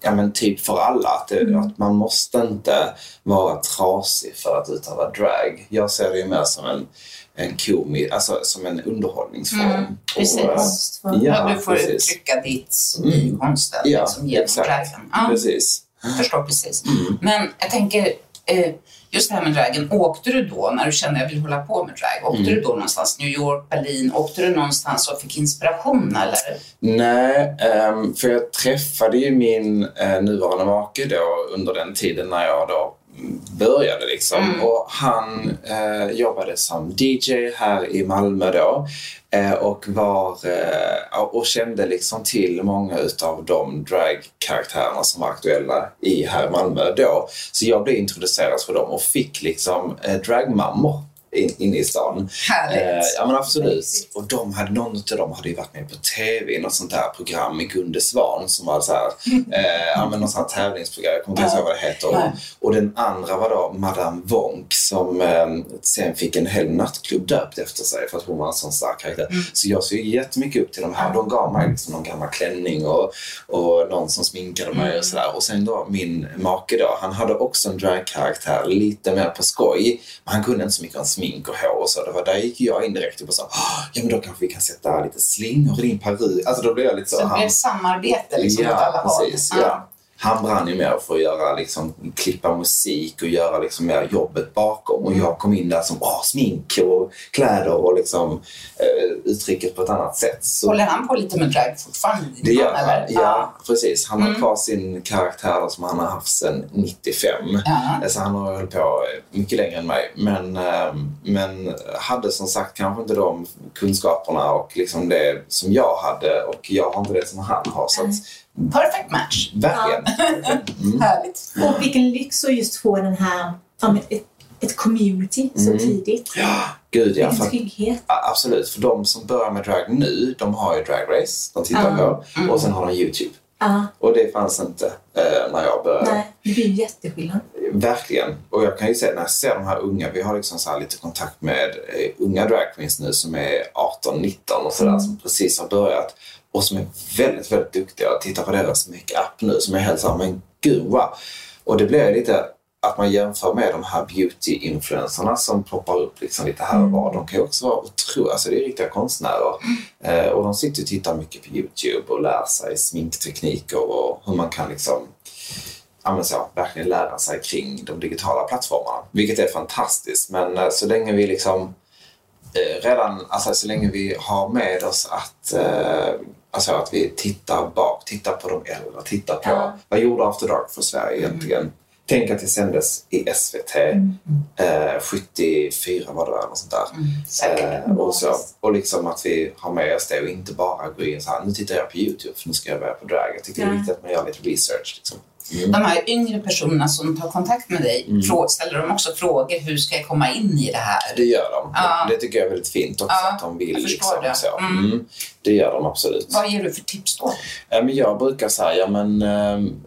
ja, men typ för alla. Att, det, mm. att man måste inte vara trasig för att utöva drag. Jag ser det ju mer som en en komi, alltså som en underhållningsform. Mm, precis. Och, ja, du får precis. trycka ditt i mm. ja, liksom, genom dragen. Ja. Precis. Jag förstår precis. Mm. Men jag tänker, eh, just det här med dragen. Åkte du då, när du kände att jag vill hålla på med drag, åkte mm. du då någonstans, New York, Berlin, åkte du någonstans och fick inspiration eller? Nej, um, för jag träffade ju min uh, nuvarande make då under den tiden när jag då började liksom. Mm. Och han eh, jobbade som DJ här i Malmö då eh, Eh, och var eh, och kände liksom till många utav de dragkaraktärerna som var aktuella i här i Malmö då. Så jag blev introducerad för dem och fick liksom eh, dragmammor dragmammor inne i stan. Härligt. Eh, ja men absolut. Och de hade, någon av dem hade ju varit med på TV i något sånt där program med Gunde Svan som var så här, eh, ja men något sånt här tävlingsprogram, jag kommer inte ihåg vad det heter. Och, och, den andra var då Madame Wonk som eh, sen fick en hel nattklubb döpt efter sig för att hon var en sån stark karaktär. Mm. Så jag såg jättemycket upp till de här. De gav mig liksom någon gammal klänning och, och någon som sminkade mig och mm. sådär. Och sen då min make då, han hade också en dragkaraktär lite mer på skoj. Men han kunde inte så mycket om smink och hår och så. Det var, där gick jag in direkt och sa ja men då kanske vi kan sätta lite slingor i din peruk. Alltså då blev jag lite så. Så det blev samarbete liksom ja, åt alla håll? Precis, ja han brann ju mer för att göra, liksom, klippa musik och göra liksom, mer jobbet bakom. Och jag kom in där som åh, smink och kläder och liksom, eh, uttrycket på ett annat sätt. Så, Håller han på lite med drag fortfarande? Det gör han, eller? ja precis. Han mm. har kvar sin karaktär som han har haft sedan 95. Ja. Så han har hållit på mycket längre än mig. Men, eh, men hade som sagt kanske inte de kunskaperna och liksom det som jag hade och jag har inte det som han har. Så att, Perfect match. Verkligen. Mm. Härligt. Och vilken lyx att just få den här, ett, ett community så mm. tidigt. Ja, gud ja. Vilken trygghet. absolut. För de som börjar med drag nu, de har ju Drag Race, de tittar uh. på. Mm. Och sen har de YouTube. Uh. Och det fanns inte eh, när jag började. Nej, det blir jätteskillnad. Verkligen. Och jag kan ju säga när jag ser de här unga, vi har liksom så lite kontakt med eh, unga dragqueens nu som är 18-19 och sådär mm. som precis har börjat och som är väldigt, väldigt duktiga. Jag tittar på deras makeup nu som är helt såhär, men gud wow. Och det blir lite att man jämför med de här beauty-influencerna som ploppar upp liksom lite här och var. Mm. De kan ju också vara otroliga, alltså det är riktiga konstnärer. Eh, och de sitter och tittar mycket på Youtube och lär sig sminktekniker och hur man kan liksom ja, så, verkligen lära sig kring de digitala plattformarna. Vilket är fantastiskt, men eh, så länge vi liksom redan, alltså så länge vi har med oss att eh, Alltså att vi tittar bak, tittar på de äldre, tittar på ja. vad gjorde After Dark för Sverige mm. egentligen? Tänk att det sändes i SVT mm. eh, 74 var det något sånt där. Mm. Eh, och, så, och liksom att vi har med oss det och inte bara gå in så här, nu tittar jag på Youtube för nu ska jag börja på drag. Jag tycker ja. det är viktigt att man gör lite research. Liksom. De här yngre personerna som tar kontakt med dig, Mm. ställer de också frågor, hur ska jag komma in i det här? Det gör de. Ja. Det tycker jag är väldigt fint också Ja, att de vill. jag Liksom, det. så. Mm. Mm. Det gör de absolut. Vad ger du för tips då? Men jag brukar säga, ja men... ehm,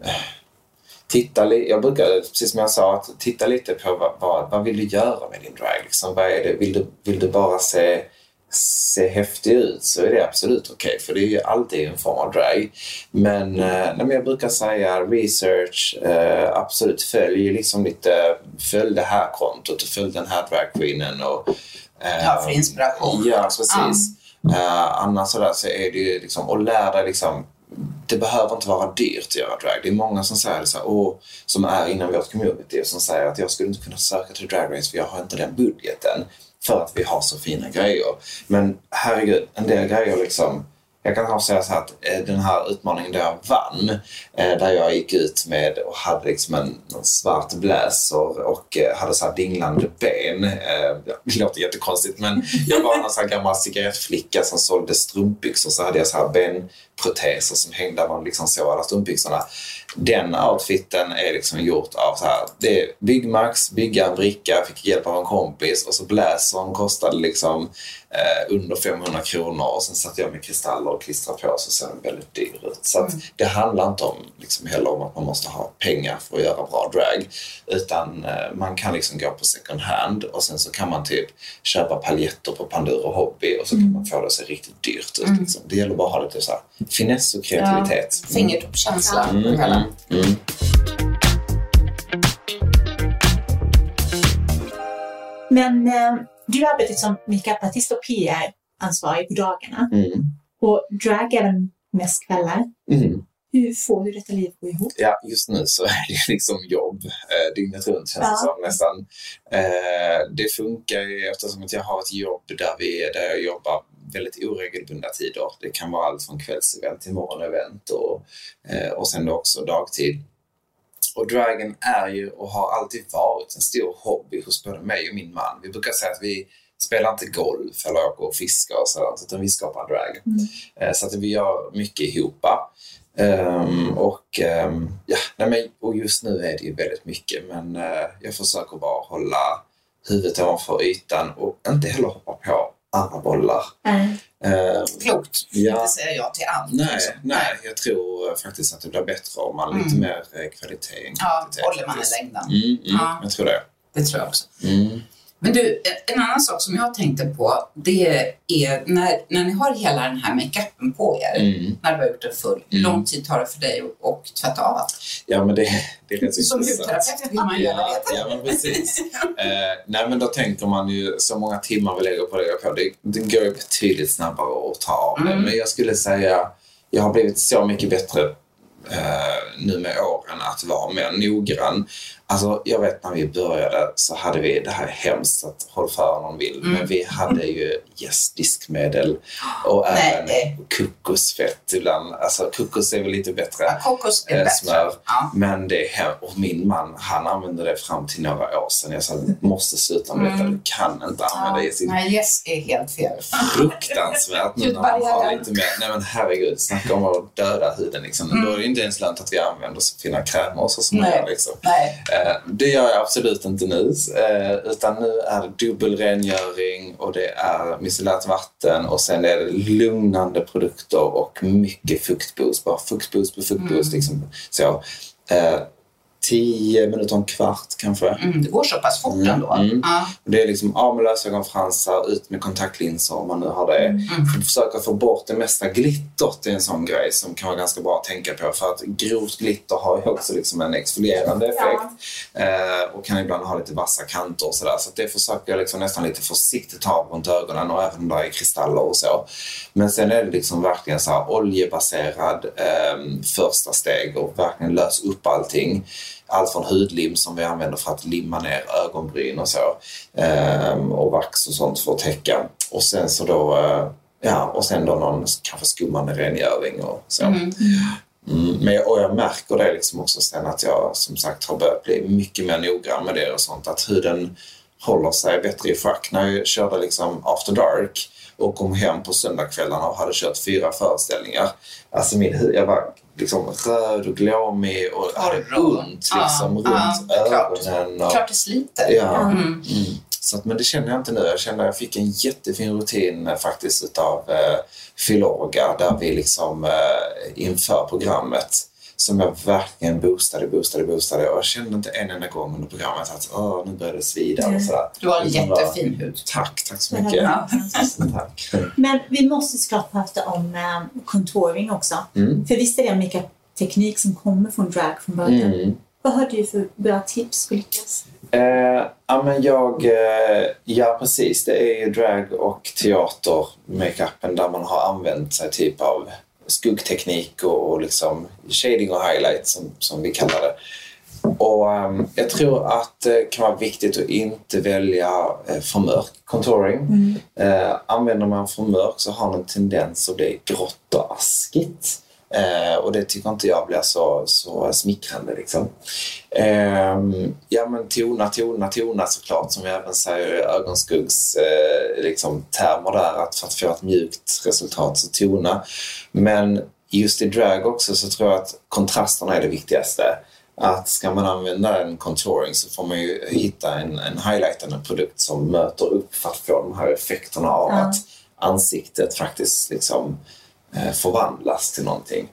titta jag brukar, precis som jag sa, att titta lite på vad, vad, vad vill du göra med din drag? Liksom, vad är det? Vill, du, vill du bara se, se häftig ut så är det absolut okej, för det är ju alltid en form av drag. Men, eh, nej, men jag brukar säga research, eh, absolut följ liksom lite, följ det här kontot och följ den här dragqueenen. Och, eh, Ja, för inspiration. Ja, precis. Eh, annars sådär så är det ju liksom, och lär dig liksom det behöver inte vara dyrt att göra drag. Det är många som säger så här, Åh, som är inom vårt community som säger att jag skulle inte kunna söka till Drag Race för jag har inte den budgeten för att vi har så fina grejer. Men herregud, en del grejer liksom jag kan kanske säga så här att eh, den här utmaningen där jag vann, eh, där jag gick ut med och hade liksom en, en svart blazer och eh, hade så här dinglande ben. Det låter jättekonstigt men jag var en sån här gammal cigarettflicka som sålde strumpbyxor så hade jag så här benproteser som hängde där man liksom såg alla strumpbyxorna. Den outfiten är liksom gjort av så här, det är Byggmax, bygga en bricka, fick hjälp av en kompis och så blazern kostade liksom eh, under 500 kronor och sen satte jag med kristaller och klistrade på så ser den väldigt dyr ut. Så att det handlar inte om, liksom, heller om att man måste ha pengar för att göra bra drag utan eh, man kan liksom gå på second hand och sen så kan man typ köpa paljetter på Panduro Hobby och så kan man få det att se riktigt dyrt ut. Liksom. Det gäller bara att ha lite så här finess och kreativitet. Mm. Fingertoppskänsla. Mm, hela. mm, mm. Men eh, du arbetar som makeupartist och PR-ansvarig på dagarna. Mm. Och drag även mest kvällar. Mm. Hur får du detta liv att gå ihop? Ja, just nu så är det liksom jobb eh, dygnet runt känns det Ja. som nästan. Eh, det funkar ju eftersom att jag har ett jobb där, vi, där jag jobbar väldigt oregelbundna tider. Det kan vara allt från kvällsevent till morgonevent och, eh, och sen då också dagtid. Och dragen är ju och har alltid varit en stor hobby hos både mig och min man. Vi brukar säga att vi spelar inte golf eller åker och fiskar och sådant, utan vi skapar drag. Eh, Så att vi gör mycket ihop. Ehm, och, ehm, ja, nej men, och just nu är det ju väldigt mycket, men eh, jag försöker bara hålla huvudet ovanför ytan och inte heller hoppa på andra bollar. Nej. Ehm, Klokt. Ja. Inte säga ja till allt. nej, liksom. nej, jag tror eh, faktiskt att det blir bättre om man har Mm. lite mer eh, kvalitet. Ja, håller man i längden. Mm, mm, Ja. Jag tror det. Det tror jag också. Mm. Men du, en annan sak som jag tänkte på, det är när, när ni har hela den här makeupen på er, Mm. när du har gjort den full, hur Mm. lång tid tar det för dig att, tvätta av allt? Ja, men det, det är rätt Som hudterapeut vill man Ja, veta. ja, men precis. Eh, nej, men då tänker man ju så många timmar vi lägger på det. På. Det, det går ju betydligt snabbare att ta av det. Mm. Men jag skulle säga, jag har blivit så mycket bättre eh, nu med åren att vara mer noggrann. Alltså, jag vet när vi började så hade vi, det här är hemskt att håll för om någon vill, Mm. men vi hade ju yes, diskmedel och även Nej. kokosfett ibland. Alltså kokos är väl lite bättre Ja, kokos är eh, bättre. smör. Ja. Men det är och min man, han använde det fram till några år sedan. Jag sa, du måste sluta med detta. Mm. Du kan inte använda det i sin Nej, yes är helt fel. fruktansvärt nu när man har lite mer. Nej men herregud, snacka om att döda huden liksom. Mm. Då är det inte ens lönt att vi använder så fina krämer och så som Nej. gör liksom. Nej. Eh, det gör jag absolut inte nu. Eh, utan nu är det dubbelrengöring och det är micellärt vatten och sen är det lugnande produkter och mycket fuktboost. Bara fuktboost på fuktboost. Mm. Liksom. Så, eh, tio minuter, en kvart kanske. Mm, det går så pass fort Mm, ändå. mm. Ja. Det är liksom av med lösögonfransar, ut med kontaktlinser om man nu har det. Mm. Försöka få bort det mesta glittret. Det är en sån grej som kan vara ganska bra att tänka på. För att grovt glitter har ju också liksom en exfolierande effekt. Eh, och kan ibland ha lite vassa kanter och sådär. Så att det försöker jag liksom nästan lite försiktigt ha runt ögonen och även om det är kristaller och så. Men sen är det liksom verkligen så oljebaserad eh, första steg och verkligen lös upp allting. Allt från hudlim som vi använder för att limma ner ögonbryn och så. Ehm, och vax och sånt för att täcka. Och sen så då, eh, ja, och sen då någon kanske skummande rengöring och så. Mm. Mm, men jag, och jag märker det liksom också sen att jag som sagt har börjat bli mycket mer noggrann med det och sånt. Att huden håller sig bättre i schack. När jag körde liksom after dark och kom hem på söndagskvällarna och hade kört fyra föreställningar. Alltså min hud, jag var liksom röd och glåmig och hade ont liksom, Ja, runt klart. ögonen. Och, Klart det sliter. ja. Mm. Mm. Så att, men det känner jag inte nu. Jag känner att jag fick en jättefin rutin eh, faktiskt utav eh, Filorga där vi liksom eh, inför programmet som jag verkligen boostade, boostade, boostade. Och jag kände inte en enda gång under programmet att Åh, nu börjar det svida och sådär. Du har en jättefin hud. Tack, tack så mycket. Tack. Men vi måste såklart prata om eh, contouring också. Mm. För visst är det en makeup-teknik som kommer från drag från början? Mm. Vad har du för bra tips för att lyckas? Eh, ja, men jag, eh, ja precis. Det är ju drag och teater, makeupen där man har använt sig typ av skuggteknik och, och liksom shading och highlight som, som vi kallar det. Och ehm, jag tror att det kan vara viktigt att inte välja eh, för mörk contouring. Eh, använder man för mörk så har den en tendens att bli grått och askigt. Eh, och det tycker inte jag blir så, så smickrande. Liksom. Ehm, ja men tona, tona, tona såklart som vi även säger i ögonskuggs eh, liksom, termer där att för att få ett mjukt resultat så tona. Men just i drag också så tror jag att kontrasterna är det viktigaste. Att ska man använda en contouring så får man ju hitta en, en highlightande produkt som möter upp för att få de här effekterna av Ja. att ansiktet faktiskt liksom eh, förvandlas till någonting.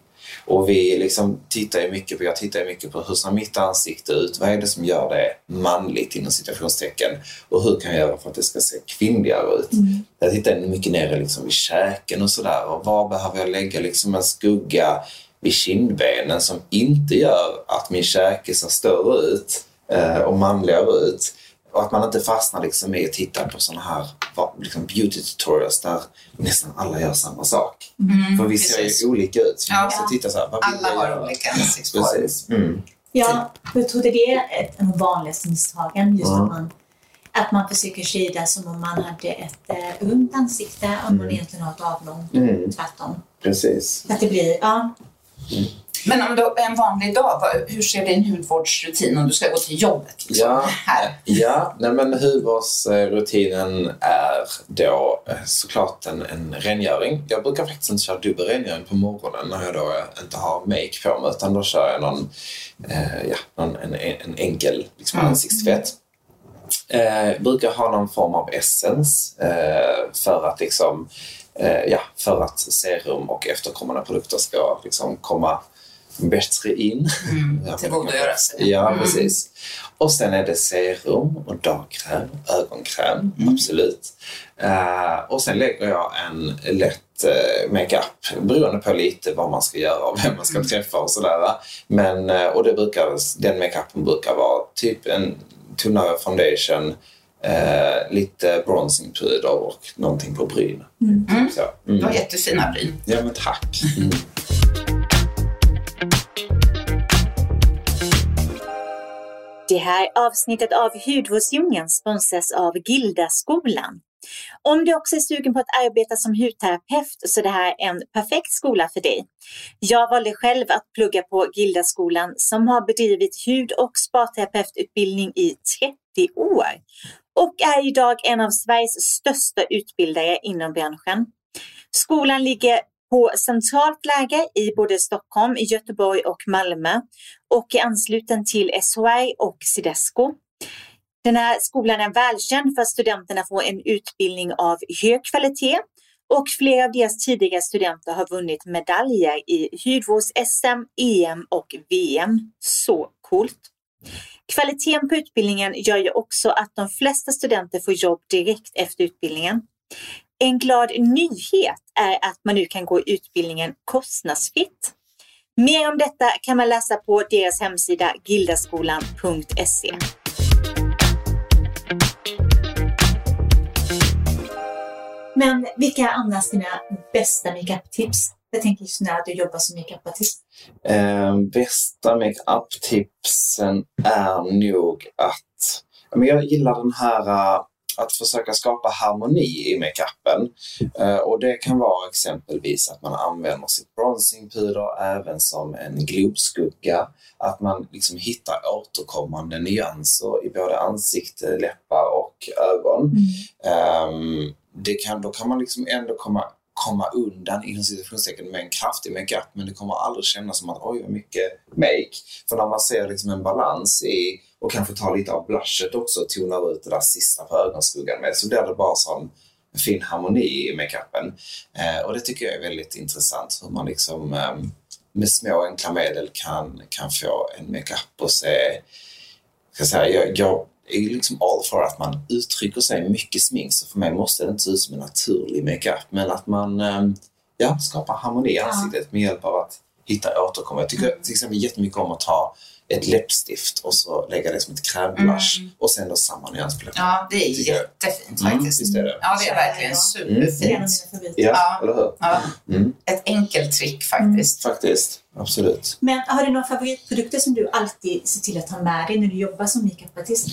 Och vi liksom tittar ju mycket på, jag tittar ju mycket på hur ser mitt ansikte ut? Vad är det som gör det manligt inom citationstecken? Och hur kan jag göra för att det ska se kvinnligare ut? Jag tittar mycket nere liksom vid käken och sådär. Och var behöver jag lägga liksom en skugga vid kindbenen som inte gör att min käke ser större ut eh, och manligare ut? Och att man inte fastnar liksom i att titta på sådana här liksom beauty tutorials där nästan alla gör samma sak. För vi ser precis. ju olika ut. Så vi Ja. måste titta så här, vad vill Alla har olika ansiktsform. Precis. Mm. Ja, jag trodde det är ett av vanligaste misstagen. Just Ja. att, man, att man försöker shada som om man hade ett eh, runt ansikte om man egentligen har ett avlångt. Mm. Tvärtom. Precis. Att det blir, ja. Men om du en vanlig dag, hur ser din hudvårdsrutin om du ska gå till jobbet? Liksom, Ja. Här. Ja, nej men hudvårdsrutinen är då eh, såklart en, en rengöring. Jag brukar faktiskt inte köra dubbel rengöring på morgonen när jag då inte har make på mig utan då kör jag någon, eh, ja, någon, en, en enkel liksom, Mm. ansiktstvätt. Eh, brukar ha någon form av essens eh, för att liksom ja, för att serum och efterkommande produkter ska liksom komma bättre in. Ja, Tillgodogöra sig. Ja, precis. Och sen är det serum och dagkräm, ögonkräm, absolut. Eh, och sen lägger jag en lätt eh, makeup beroende på lite vad man ska göra och vem man ska träffa och sådär. Men, eh, och det brukar, den makeupen brukar vara typ en tunnare foundation, eh, lite bronzingpuder och någonting på bryn. Typ så. Du Mm. har jättefina bryn. Ja, men tack. Mm. Det här avsnittet av Hudvårdsdjungeln sponsras av Gildaskolan. Om du också är sugen på att arbeta som hudterapeut så är det här en perfekt skola för dig. Jag valde själv att plugga på Gildaskolan som har bedrivit hud och spa-terapeututbildning i 30 år och är idag en av Sveriges största utbildare inom branschen. Skolan ligger på centralt läge i både Stockholm, Göteborg och Malmö och är ansluten till SHI och Sidesco. Den här skolan är välkänd för att studenterna får en utbildning av hög kvalitet och flera av deras tidigare studenter har vunnit medaljer i hudvårds-SM, EM och VM. Så coolt! Kvaliteten på utbildningen gör ju också att de flesta studenter får jobb direkt efter utbildningen. En glad nyhet är att man nu kan gå utbildningen kostnadsfritt. Mer om detta kan man läsa på deras hemsida gildaskolan.se. Men vilka är annars dina bästa makeup-tips? Jag tänker just när du jobbar som makeupartist. Eh, bästa makeup-tipsen är nog att... Men jag gillar den här eh, att försöka skapa harmoni i makeupen. Eh, och det kan vara exempelvis att man använder sitt bronzingpuder även som en globskugga. Att man liksom hittar återkommande nyanser i både ansikte, läppar och ögon. Ehm, det kan, då kan man liksom ändå komma komma undan inom situationstecken med en kraftig makeup men det kommer aldrig kännas som att oj vad mycket make. För när man ser liksom en balans i och kanske tar lite av blushet också och tonar ut det där sista på ögonskuggan med så blir det bara sån fin harmoni i makeupen. Eh, och det tycker jag är väldigt intressant hur man liksom eh, med små enkla medel kan, kan få en makeup att se... Ska säga, jag, jag är liksom all för att man uttrycker sig mycket smink så för mig måste det inte se ut som en naturlig makeup men att man eh, ja, skapar harmoni i ansiktet med hjälp av att hitta återkomma. Jag tycker till exempel jättemycket om att ta ett läppstift och så lägga det som ett krämblush Mm. och sen då samma nyans på läpparna. Ja, det är Tycker jag. jättefint Mm, faktiskt. visst är det. Ja, det är verkligen av superfint. favoriter. Ja, Ja. eller hur? Ja, Mm, ett enkelt trick faktiskt. faktiskt, absolut. Men har du några favoritprodukter som du alltid ser till att ha med dig när du jobbar som makeupartist?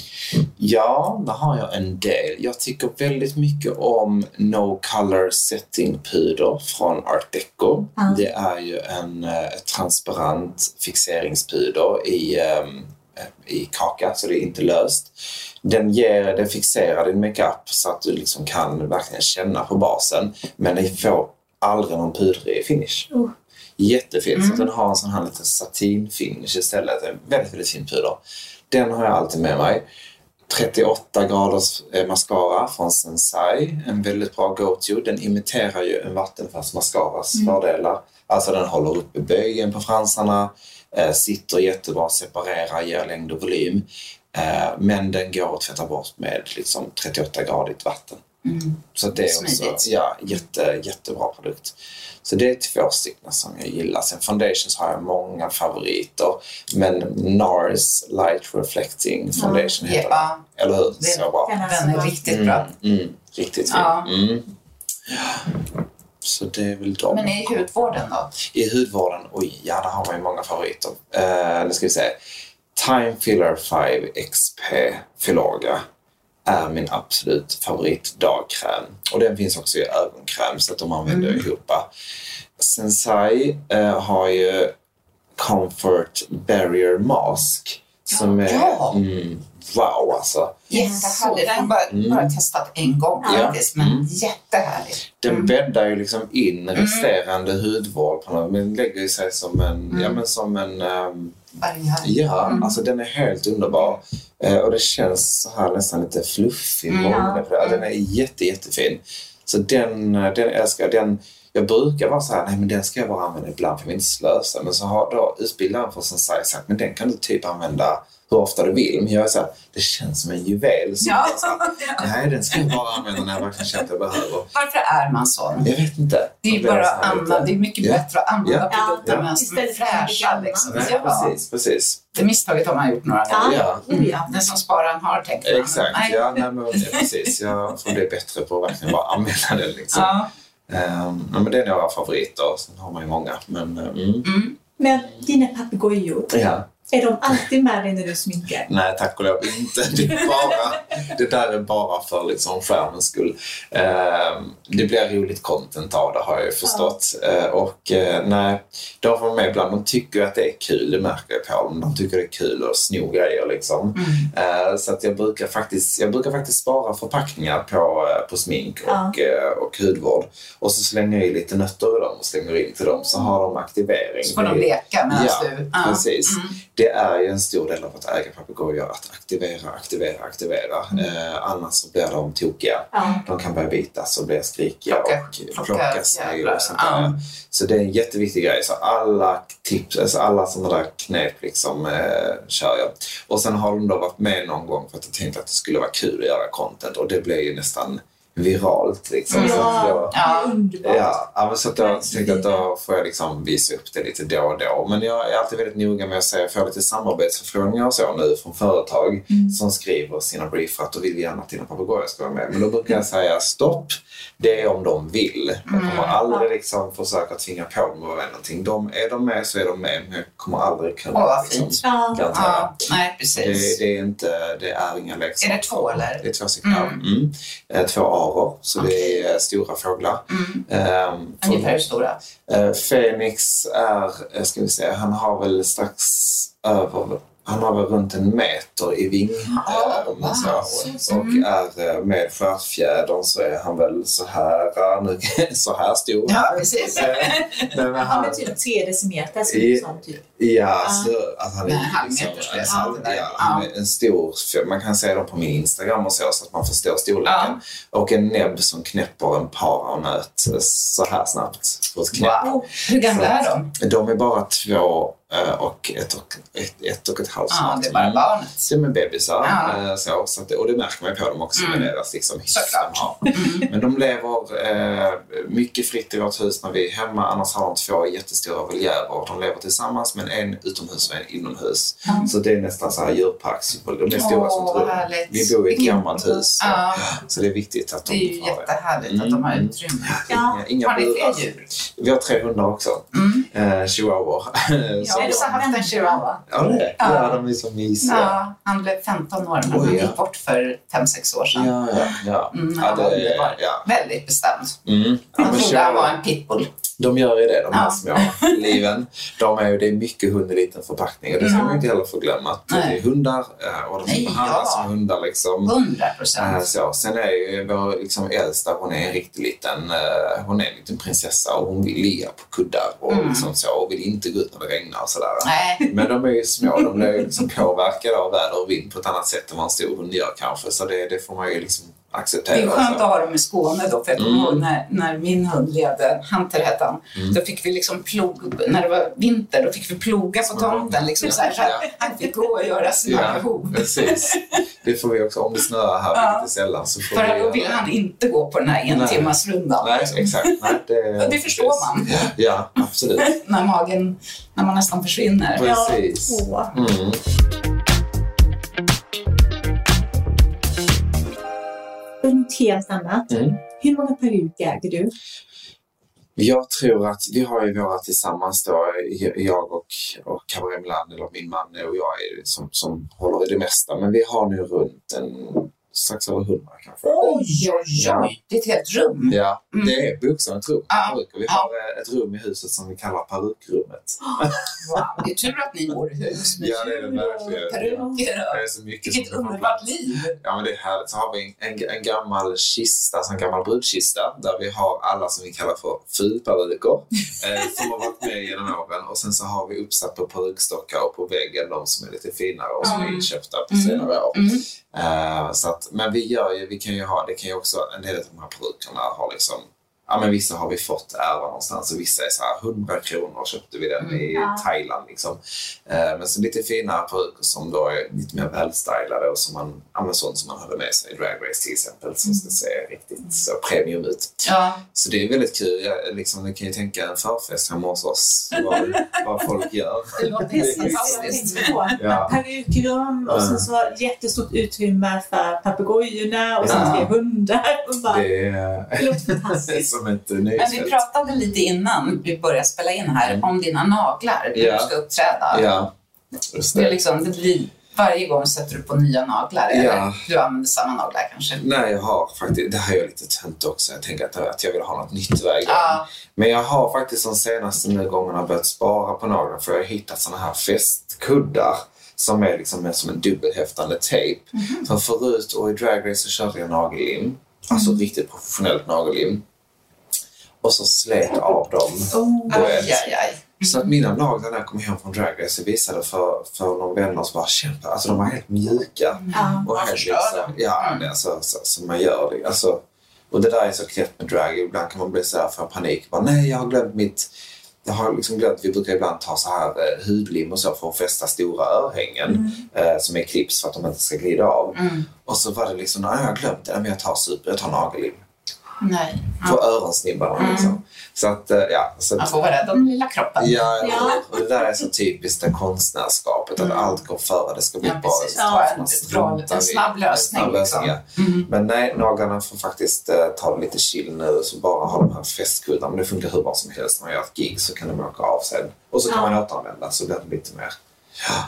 Ja, där har jag en del. Jag tycker väldigt mycket om No Color Setting Puder från Art Deco. Ja. Det är ju en eh, transparent fixeringspuder i, ehm, i kaka, så det är inte löst. Den, ger, den fixerar din makeup så att du liksom kan verkligen känna på basen, men den får aldrig någon pudrig finish. Oh. Jättefin. Så att den har en sån här liten satinfinish istället. En väldigt, väldigt fin puder. Den har jag alltid med mig. 38 graders eh, mascara från Sensai. En väldigt bra go-to. Den imiterar ju en vattenfast mascaras fördelar. Alltså den håller uppe böjen på fransarna, eh, sitter jättebra, separerar, ger längd och volym. Eh, men den går att tvätta bort med liksom 38-gradigt vatten. Så det är också ja, jätte, jättebra produkt. Så det är två stycken som jag gillar. Sen foundations har jag många favoriter. Men NARS Light Reflecting Foundation heter Ja. Eller hur? Det- Så bra. Den är den är bra. riktigt bra. Mm, mm, riktigt fin. Ja. Mm. Så det är väl de. Men i hudvården då? I hudvården, oj, ja, där har man ju många favoriter. Uh, nu ska vi se. Time Filler 5 XP Filoga är min absolut favorit dagkräm. Och den finns också i ögonkräm så att de använder jag ihop. Sensai eh, har ju Comfort Barrier Mask som är Ja. mm, wow alltså. Jättehärlig. Den har jag bara, Mm. bara testat en gång Ja. faktiskt, men Mm. jättehärlig. Den bäddar ju liksom in resterande hudvård på något, men lägger ju sig som en, ja, men som en ehm, Barriär. Ja, Mm. alltså den är helt underbar. Eh, och det känns så här nästan lite fluffig. Mm. det. Den är jätte, jättefin. Så den, eh, den älskar jag. Den, jag brukar vara så här, nej men den ska jag bara använda ibland för jag vill inte slösa. Men så har då utbildaren för Sensai sagt, men den kan du typ använda hur ofta du vill. Men jag är så här, det känns som en juvel. Så Ja. så här, nej, den ska jag bara använda när jag verkligen känner att jag behöver. Varför är man sån? Jag vet inte. Det är bara så att använda, det är mycket Ja. bättre att använda Ja. produkterna Ja. medan de är Istället för att fräscha. Liksom. Nej, Ja. precis, precis. Det misstaget har man gjort några gånger. Ja. Oh, ja. Den som sparar har tänkt man. Exakt, Nej. ja, nej, men, precis. Jag får bli bättre på att verkligen bara använda den. Liksom. Ja. Ja, men det är några favoriter, sen har man ju många. Men, mm. Mm. Men dina papegojor, ja. Är de alltid med dig när du sminkar? Nej, tack och lov inte. Det, är bara, det där är bara för liksom skärmens skull. Ehm, det blir roligt content av det har jag ju förstått. Eh, och eh, nej, de får vara med ibland. De tycker att det är kul, det märker jag på dem. De tycker det är kul att sno grejer liksom. Mm. Eh, så att jag brukar faktiskt, jag brukar faktiskt spara förpackningar på, eh, på smink Ja. och, eh, och hudvård. Och så slänger jag i lite nötter i dem och slänger in till dem så har de aktivering. Så får de leka medan Ja, du... precis. Mm. Det är ju en stor del av att äga papegojor att aktivera, aktivera, aktivera. Eh, annars så blir de tokiga. Ja. De kan börja bitas och bli skrikiga Plocka- och plocka sig och sånt där. Så det är en jätteviktig grej. Så alla tips, alltså alla sådana där knep liksom eh, kör jag. Och sen har de då varit med någon gång för att jag tänkte att det skulle vara kul att göra content och det blev ju nästan viralt liksom. Så att då, Ja. det underbart. Ja, ja men så att jag Verkligen. tänkte att då får jag liksom visa upp det lite då och då. Men jag är alltid väldigt noga med att säga, jag får lite samarbetsförfrågningar och så nu från företag som skriver sina briefar att då vill vi gärna att dina papegojor ska vara med. Men då brukar jag säga stopp, det är om de vill. Jag kommer aldrig liksom försöka tvinga på dem att vara med någonting. De, är de med så är de med, men jag kommer aldrig kunna Åh, vad liksom, fint. Ja. garantera. Ja, nej Det, precis. det, är inte, det är inga leksaker. Är det två, eller? Det är två stycken. Mm. Mm. Eh, Två aror, så det är stora fåglar. Mm. Ehm, för- Ungefär hur stora? Eh, Fenix är, eh, ska vi se, han har väl strax över, han har väl runt en meter i ving. Ja, om wow. man så. Och är eh, med stjärtfjädern så är han väl så här, eh, så här stor. Ja, precis. Eh, men Han är typ tre decimeter, så I- sån typ. Ja, så att han är Nej, liksom, ja, han är en stor, man kan se dem på min Instagram och så, så att man förstår storleken. Och en näbb som knäpper en paranöt så här snabbt på ett knäpp. Wow. Hur gamla är de? De är bara två och ett och ett, ett, och ett halvt Ja, det är bara barnet. De är bebisar. Ja. eh, Så, så att, det- och det märker man ju på dem också Mm. med deras liksom, hyss Såklart. de har. Men de lever eh, mycket fritt i vårt hus när vi är hemma. Annars har de två jättestora voljärer. De lever tillsammans men en utomhus och en inomhus. Så det är nästan så här djurparks. De är stora som Åh, ett. Vi bor i ett gammalt hus. Så, Ja. så det är viktigt att Det de är ju har det. jättehärligt att de har Mm. utrymme. Inga, inga Har ni fler djur? Vi har tre hundar också. Mm. Eh, chihuahua. Har också haft en chihuahua. Ja, det Ja. ja, de är så mysiga. Ja, han blev 15 år Oj, han ja. gick bort för 5-6 år sedan. Ja, ja, ja. Mm, ja, han var det, underbar. ja. Väldigt bestämd. Mm. ja men trodde han var en pitbull. De gör ju det, de här Ja. små liven. De är ju, det är mycket hund i liten förpackning och det ska Ja. man inte heller få glömma. Att det är hundar eh, och de Nej, behandlas ja. som hundar. Liksom. 100 Eh, procent. Så. Sen är ju vår liksom, äldsta, hon är en riktigt liten, eh, hon är en liten prinsessa och hon vill ligga på kuddar och, Mm. liksom så, och vill inte gå ut när det regnar och sådär. Nej, Men de är ju små, de blir liksom påverkade av väder och vind på ett annat sätt än vad en stor hund gör kanske. Så det, det får man ju liksom acceptera. det är skönt så. att ha dem i Skåne då. För jag kommer Mm. ihåg när, när min hund levde, Hunter hette han, Mm. då fick vi liksom plog, när det var vinter, då fick vi ploga på tomten. Liksom så här, så att Ja. han fick gå och göra sina Ja, behov. precis. Det får vi också, om det snöar här, Ja. vilket sällan, så får För vi då det. han inte gå på den här en Nej. rundan. Nej, liksom. exakt. Nej, det, det förstår man. Ja, absolut. När magen, när man nästan försvinner. Precis. Åh. Mm. Helt annat. Mm. Hur många peruker äger du? Jag tror att vi har ju våra tillsammans då, jag och, och Cabaret Milan, eller min man och jag är som, som håller i det mesta. Men vi har nu runt en, strax över hundra kanske. Oj, oj, oj. Det är ett helt rum. Ja, Mm. det är bokstavligt ett rum. Peruker. Vi har eh, ett rum i huset som vi kallar perukrummet. Wow. Det är tur att ni bor i hus med Ja, det är det peruker. Det är så mycket Vilket underbart liv. Ja, men det är härligt. Så har vi en, en gammal kista, en gammal brudkista, där vi har alla som vi kallar för fulperuker, eh, som har varit med genom åren. Och sen så har vi uppsatt på perukstockar och på väggen de som är lite finare och som är Mm. inköpta på Mm. senare år. Mm. Eh, så att, men vi gör ju, vi kan ju ha, det kan ju också, en del av de här produkterna har liksom Ja, men vissa har vi fått ärva någonstans och vissa är så här 100 kronor köpte vi den i Ja. Thailand. Liksom. Eh, men så lite finare peruker som då är lite mer välstylade och som man, ja, sånt som man hade med sig i Drag Race till exempel som ska se riktigt så premium ut. Ja, Så det är väldigt kul. Jag, liksom, ni kan ju tänka en förfest hemma hos oss, vad, vad folk gör. det Jag tänkte på Ja. perukrum och sen så jättestort utrymme för papegojorna och sen tre hundar. Och bara, Det är, det låter fantastiskt. som ett Men vi nöjesfält. pratade lite innan vi började spela in här Mm. om dina naglar när Ja. du ska uppträda. Ja, just Det det. liksom, det blir, varje gång sätter du på nya naglar. Eller Ja. du använder samma naglar kanske. Nej, jag har faktiskt, det här är lite tönt också. Jag tänker att, att jag vill ha något nytt varje gång. Ja. Men jag har faktiskt de senaste nu gångerna börjat spara på naglar för jag har hittat såna här fästkuddar som är liksom som en dubbelhäftande tejp. Mhm. För förut och i Drag Race så körde jag nagellim. Alltså Mm. riktigt professionellt nagellim. Och så slet av dem. Oh. Aj, aj, aj. Så att mina naglar när jag kom hem från Drag Race jag visade för, för någon vänner som bara kämpa. Alltså de var helt mjuka. Ja. Och helt liksom, ja, Mm. är så, så, så man gör det. Alltså, och det där är så knäppt med drag. Ibland kan man bli så här för panik. Bara, Nej, jag har glömt mitt... Jag har liksom glömt, vi brukar ibland ta så här eh, hudlim och så för att fästa stora örhängen eh, som är clips för att de inte ska glida av. Mm. Och så var det liksom, nej jag har glömt det, men jag tar super, jag tar nagellim. Nej. På Ja. öronsnibbarna Mm. liksom. Så att, eh, ja. Så Man att, får vara rädd om den lilla kroppen. Ja, Ja. och det där är så typiskt det konstnärskapet, att Mm. allt går före, det ska bli Ja, bra. Ja, en bra- en snabb lösning, En snabb lösning, liksom. ja. Mm. Men nej, naglarna får faktiskt eh, ta det lite chill nu, så bara ha de här fästkuddarna. Men det funkar hur bra som helst. När man gör ett gig så kan de åka av sen. Och så kan man återanvända, så blir det lite mer...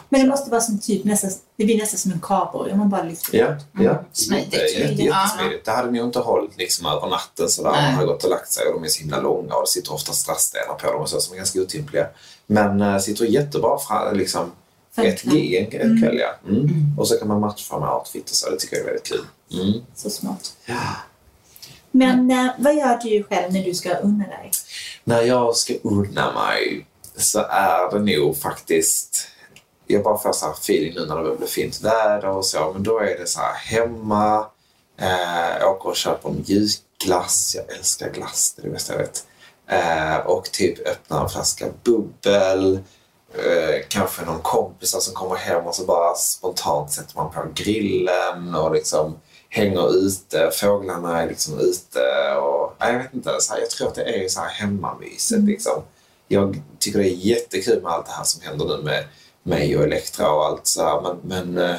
Men det måste vara som typ nästan, det blir nästan som en kabel om man bara lyfter Ja, ja. Smidigt. Det är jätte, Smidigt, jättesmidigt. Det hade nog inte hållit liksom över natten sådär. Nej. Man har gått och lagt sig och de är så himla långa och det sitter ofta strassstenar på dem och så som är ganska otympliga. Men äh, sitter jättebra fra, liksom, ett gig en, en kväll. Ja. Mm. Och så kan man matcha med outfit och så. Det tycker jag är väldigt kul. Mm. Så smart. Ja. Men eh, vad gör du själv när du ska unna dig? När jag ska unna mig så är det nog faktiskt... Jag bara får så här feeling nu när det börjar bli fint väder och så, men då är det så här hemma, eh, åker och köper mjukglass. Jag älskar glass, det är det bästa jag vet. Eh, och typ öppnar en flaska bubbel. Eh, kanske någon kompisar som kommer hem och så bara spontant sätter man på grillen och liksom hänger ute. Fåglarna är liksom ute och nej, jag vet inte. Så här, jag tror att det är så här hemmamyset liksom. Jag tycker det är jättekul med allt det här som händer nu med mig och Elektra och allt så här. Men, men eh,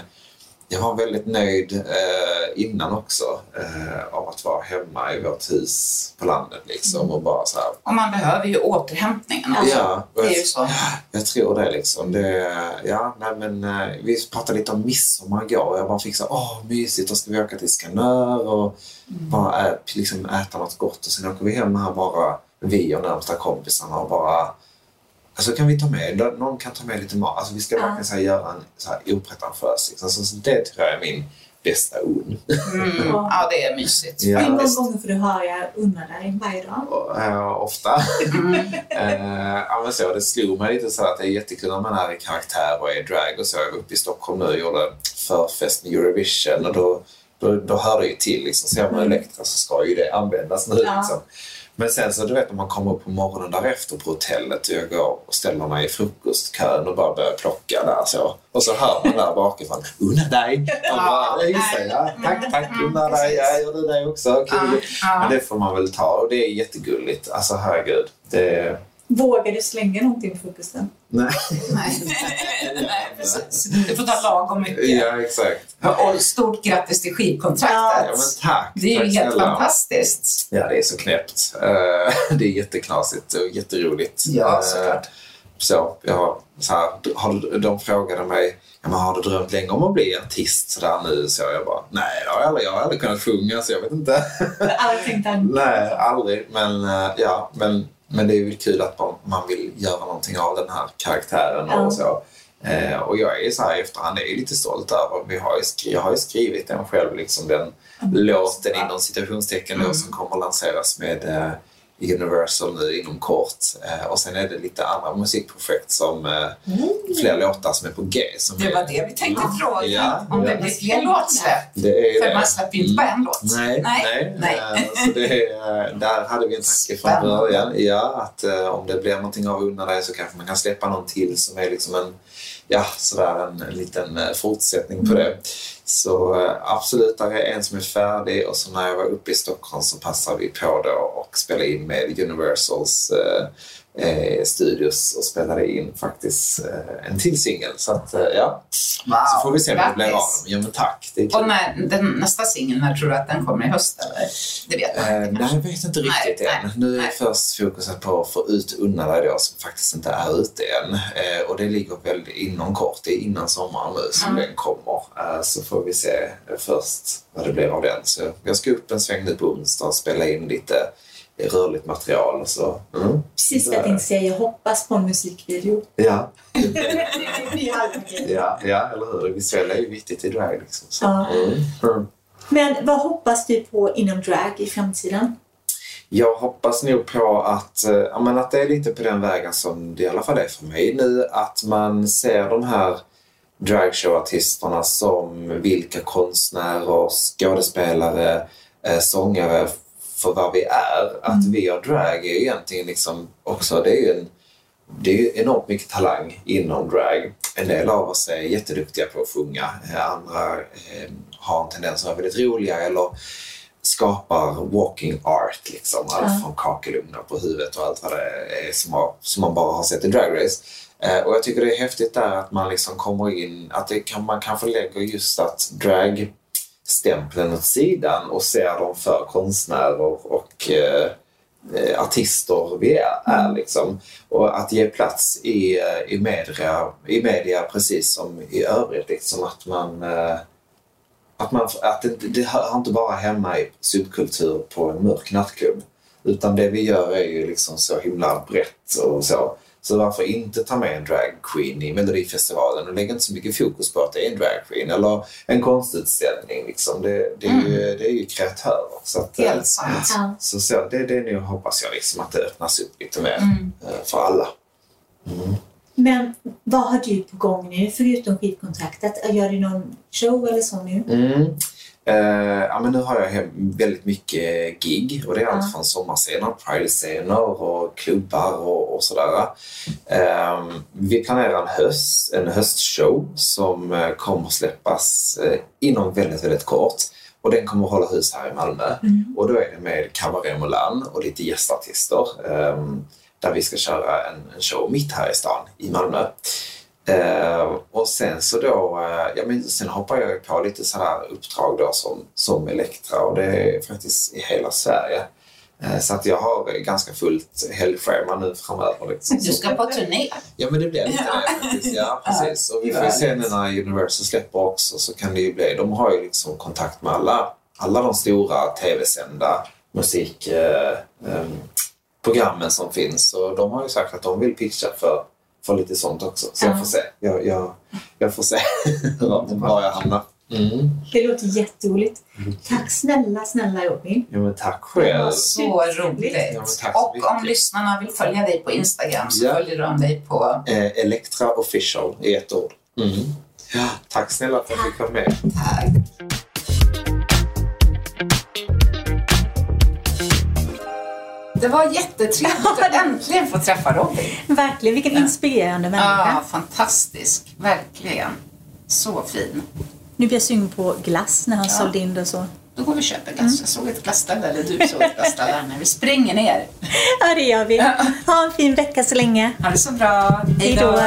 jag var väldigt nöjd eh, innan också eh, av att vara hemma i vårt hus på landet liksom och bara så här. Och man behöver ju återhämtningen också. Ja, Det är ju så. jag tror det liksom. Det, ja, nej, men, vi pratade lite om midsommar igår och jag bara fick så åh mysigt, då ska vi åka till Skanör och bara ä, liksom äta något gott och sen åker vi hem här bara, vi och närmsta kompisarna och bara Alltså kan vi ta med, någon kan ta med lite mat. Alltså vi ska Ja. verkligen så här, göra en så här, opretentiös. Liksom. Så, så det tror jag är min bästa un. Mm. Ja, det är mysigt. Ja, Hur många gånger får du höra unna dig varje dag? Eh, ofta. Ja, men så, det slog mig lite så att det är jättekul när man är i karaktär och är drag och så. Jag var uppe i Stockholm nu och gjorde förfest med Eurovision och då, då, då hör det ju till. Liksom. Ser man Elektra så ska ju det användas nu. Ja. Liksom. Men sen så du vet när man kommer upp på morgonen därefter på hotellet och jag går och ställer mig i frukostkön och bara börjar plocka där så. Och så hör man där bakifrån, unna dig! Och bara, ja, just ja, tack, tack, unna dig, ja, gör det också, kul. Men det får man väl ta och det är jättegulligt. Alltså herregud. Det... Vågar du slänga någonting på frukosten? Nej. Nej. Nej, precis. Du får ta lagom mycket. Ja, exakt. Och stort grattis till skivkontraktet. Ja, men tack. Det är ju helt snälla. fantastiskt. Ja, det är så knäppt. Eh, det är jätteknasigt och jätteroligt. Ja, Eh, såklart. Så, jag, så här, har du, de frågade mig ja, men har du drömt länge om att bli artist sådär nu? Så jag bara, nej, det har jag aldrig, jag har aldrig kunnat sjunga så jag vet inte. Jag har aldrig tänkt att... nej, aldrig. Men, eh, ja, men, men det är ju kul att man, man vill göra någonting av den här karaktären Ja. och så. Eh, och jag är så här i efterhand är lite stolt över, vi har ju jag har ju skrivit den själv, liksom den låten inom citationstecken då, som kommer lanseras med eh, Universal nu inom kort. Eh, och sen är det lite andra musikprojekt som eh, fler låtar som är på G. Som Det är, var det vi tänkte fråga. Ja, om ja. det blir fler låtsläpp. För det. man släpper ju inte bara en låt. Nej, nej. nej. Eh, Så det, är- där hade vi en tanke från början. Ja, att eh, om det blir någonting av Unna dig så kanske man kan släppa någon till som är liksom en, ja, sådär en, en liten eh, fortsättning på det. Så eh, absolut, där är en som är färdig och så när jag var uppe i Stockholm så passade vi på då och spelade in med Universals eh, eh, studios och spelade in faktiskt eh, en till singel. Så att, eh, ja, Wow. så får vi se om det blir av. Grattis. Ja, men tack. Det. Och när, den, nästa singel, när tror du att den kommer i höst? Eller? Det vet man Eh, inte nej, jag vet inte riktigt Nej, än. nej, nu är nej. först fokuset på att få ut Unna dig då, som faktiskt inte är ute än. Eh, och det ligger väl inom kort, det är innan sommaren nu som Mm. den kommer. Eh, så får vi se eh, först vad det blir av den. Så jag ska upp en sväng nu på onsdag och spela in lite rörligt material. och Så, mm. Precis vad jag tänkte säga. Jag hoppas på en musikvideo. ja. Ja, ja, eller hur? Det visuella är ju viktigt i drag. Liksom. Så, Ja. mm. Mm. Men vad hoppas du på inom drag i framtiden? Jag hoppas nog på att, eh, ja, men att det är lite på den vägen som det i alla fall är för mig nu. Att man ser de här dragshowartisterna som vilka konstnärer, skådespelare, eh, sångare för vad vi är. Att vi har drag är egentligen liksom också, det är ju en, det är ju enormt mycket talang inom drag. En del av oss är jätteduktiga på att sjunga. Eh, Andra eh, har en tendens att vara väldigt roliga eller skapar walking art. Liksom. Allt Ja. från kakelugnar på huvudet och allt vad det är som, har, som man bara har sett i Drag Race. Eh, och jag tycker det är häftigt där att man liksom kommer in, att det kan, man kanske lägger just att drag stämpeln åt sidan och ser dem för konstnärer och eh, artister vi är, är liksom. Och att ge plats i, i, media, i media precis som i övrigt. Liksom att man, eh, att man att det, det hör inte bara hemma i subkultur på en mörk nattklubb. Utan det vi gör är ju liksom så himla brett och så. Så varför inte ta med en drag queen i Melodifestivalen och lägga inte så mycket fokus på att det är en drag queen eller en konstutställning. Liksom. Det, det, är ju, det är ju kreatörer. Så att, eh, Helt sant. Ja. så, så det, det nu hoppas jag liksom att det öppnas upp lite mer Mm. eh, för alla. Men vad har du på gång nu förutom skivkontraktet? Gör du någon show eller så nu? Mm. Eh, ja, men nu har jag väldigt mycket gig och det är allt från sommarscener, pride-scener och klubbar och, och sådär. Eh, vi planerar en, höst, en höstshow som eh, kommer släppas eh, inom väldigt, väldigt kort. Och den kommer att hålla hus här i Malmö. Och då är det med Cabaret Moulin och lite gästartister. Eh, där vi ska köra en, en show mitt här i stan, i Malmö. Eh, och sen så då, eh, ja men sen hoppar jag på lite sådana uppdrag då som, som Elektra och det är faktiskt i hela Sverige. Eh, så att jag har ganska fullt helgschema nu framöver. Liksom. Du ska på turné. Ja men det blir lite det faktiskt. Ja, precis. Och vi får se nu när Universal släpper också så kan det ju bli, de har ju liksom kontakt med alla, alla de stora tv-sända musikprogrammen eh, programmen som finns och de har ju sagt att de vill pitcha för, för lite sånt också. Så jag Ja. får se. Jag, jag, jag får se var jag hamnar. Mm. Det låter jätteroligt. Tack snälla, snälla Robin. Ja men tack själv. var så roligt. Ja, och mycket. om lyssnarna vill följa dig på Instagram så Ja. följer de dig på Eh, Elektra official i ett ord. Mm. Ja, tack snälla för att fick vara med. Tack. Det var jättetrevligt att äntligen få träffa Robin. Verkligen, vilken inspirerande människa. Ja, fantastisk. Verkligen. Så fin. Nu blir jag sugen på glass när han sålde in det och så. Då går vi och köper glass. Jag såg ett glasställe, eller du såg ett glasställe när vi springer ner. Ja, det gör vi. Ha en fin vecka så länge. Ha det så bra. Hej då.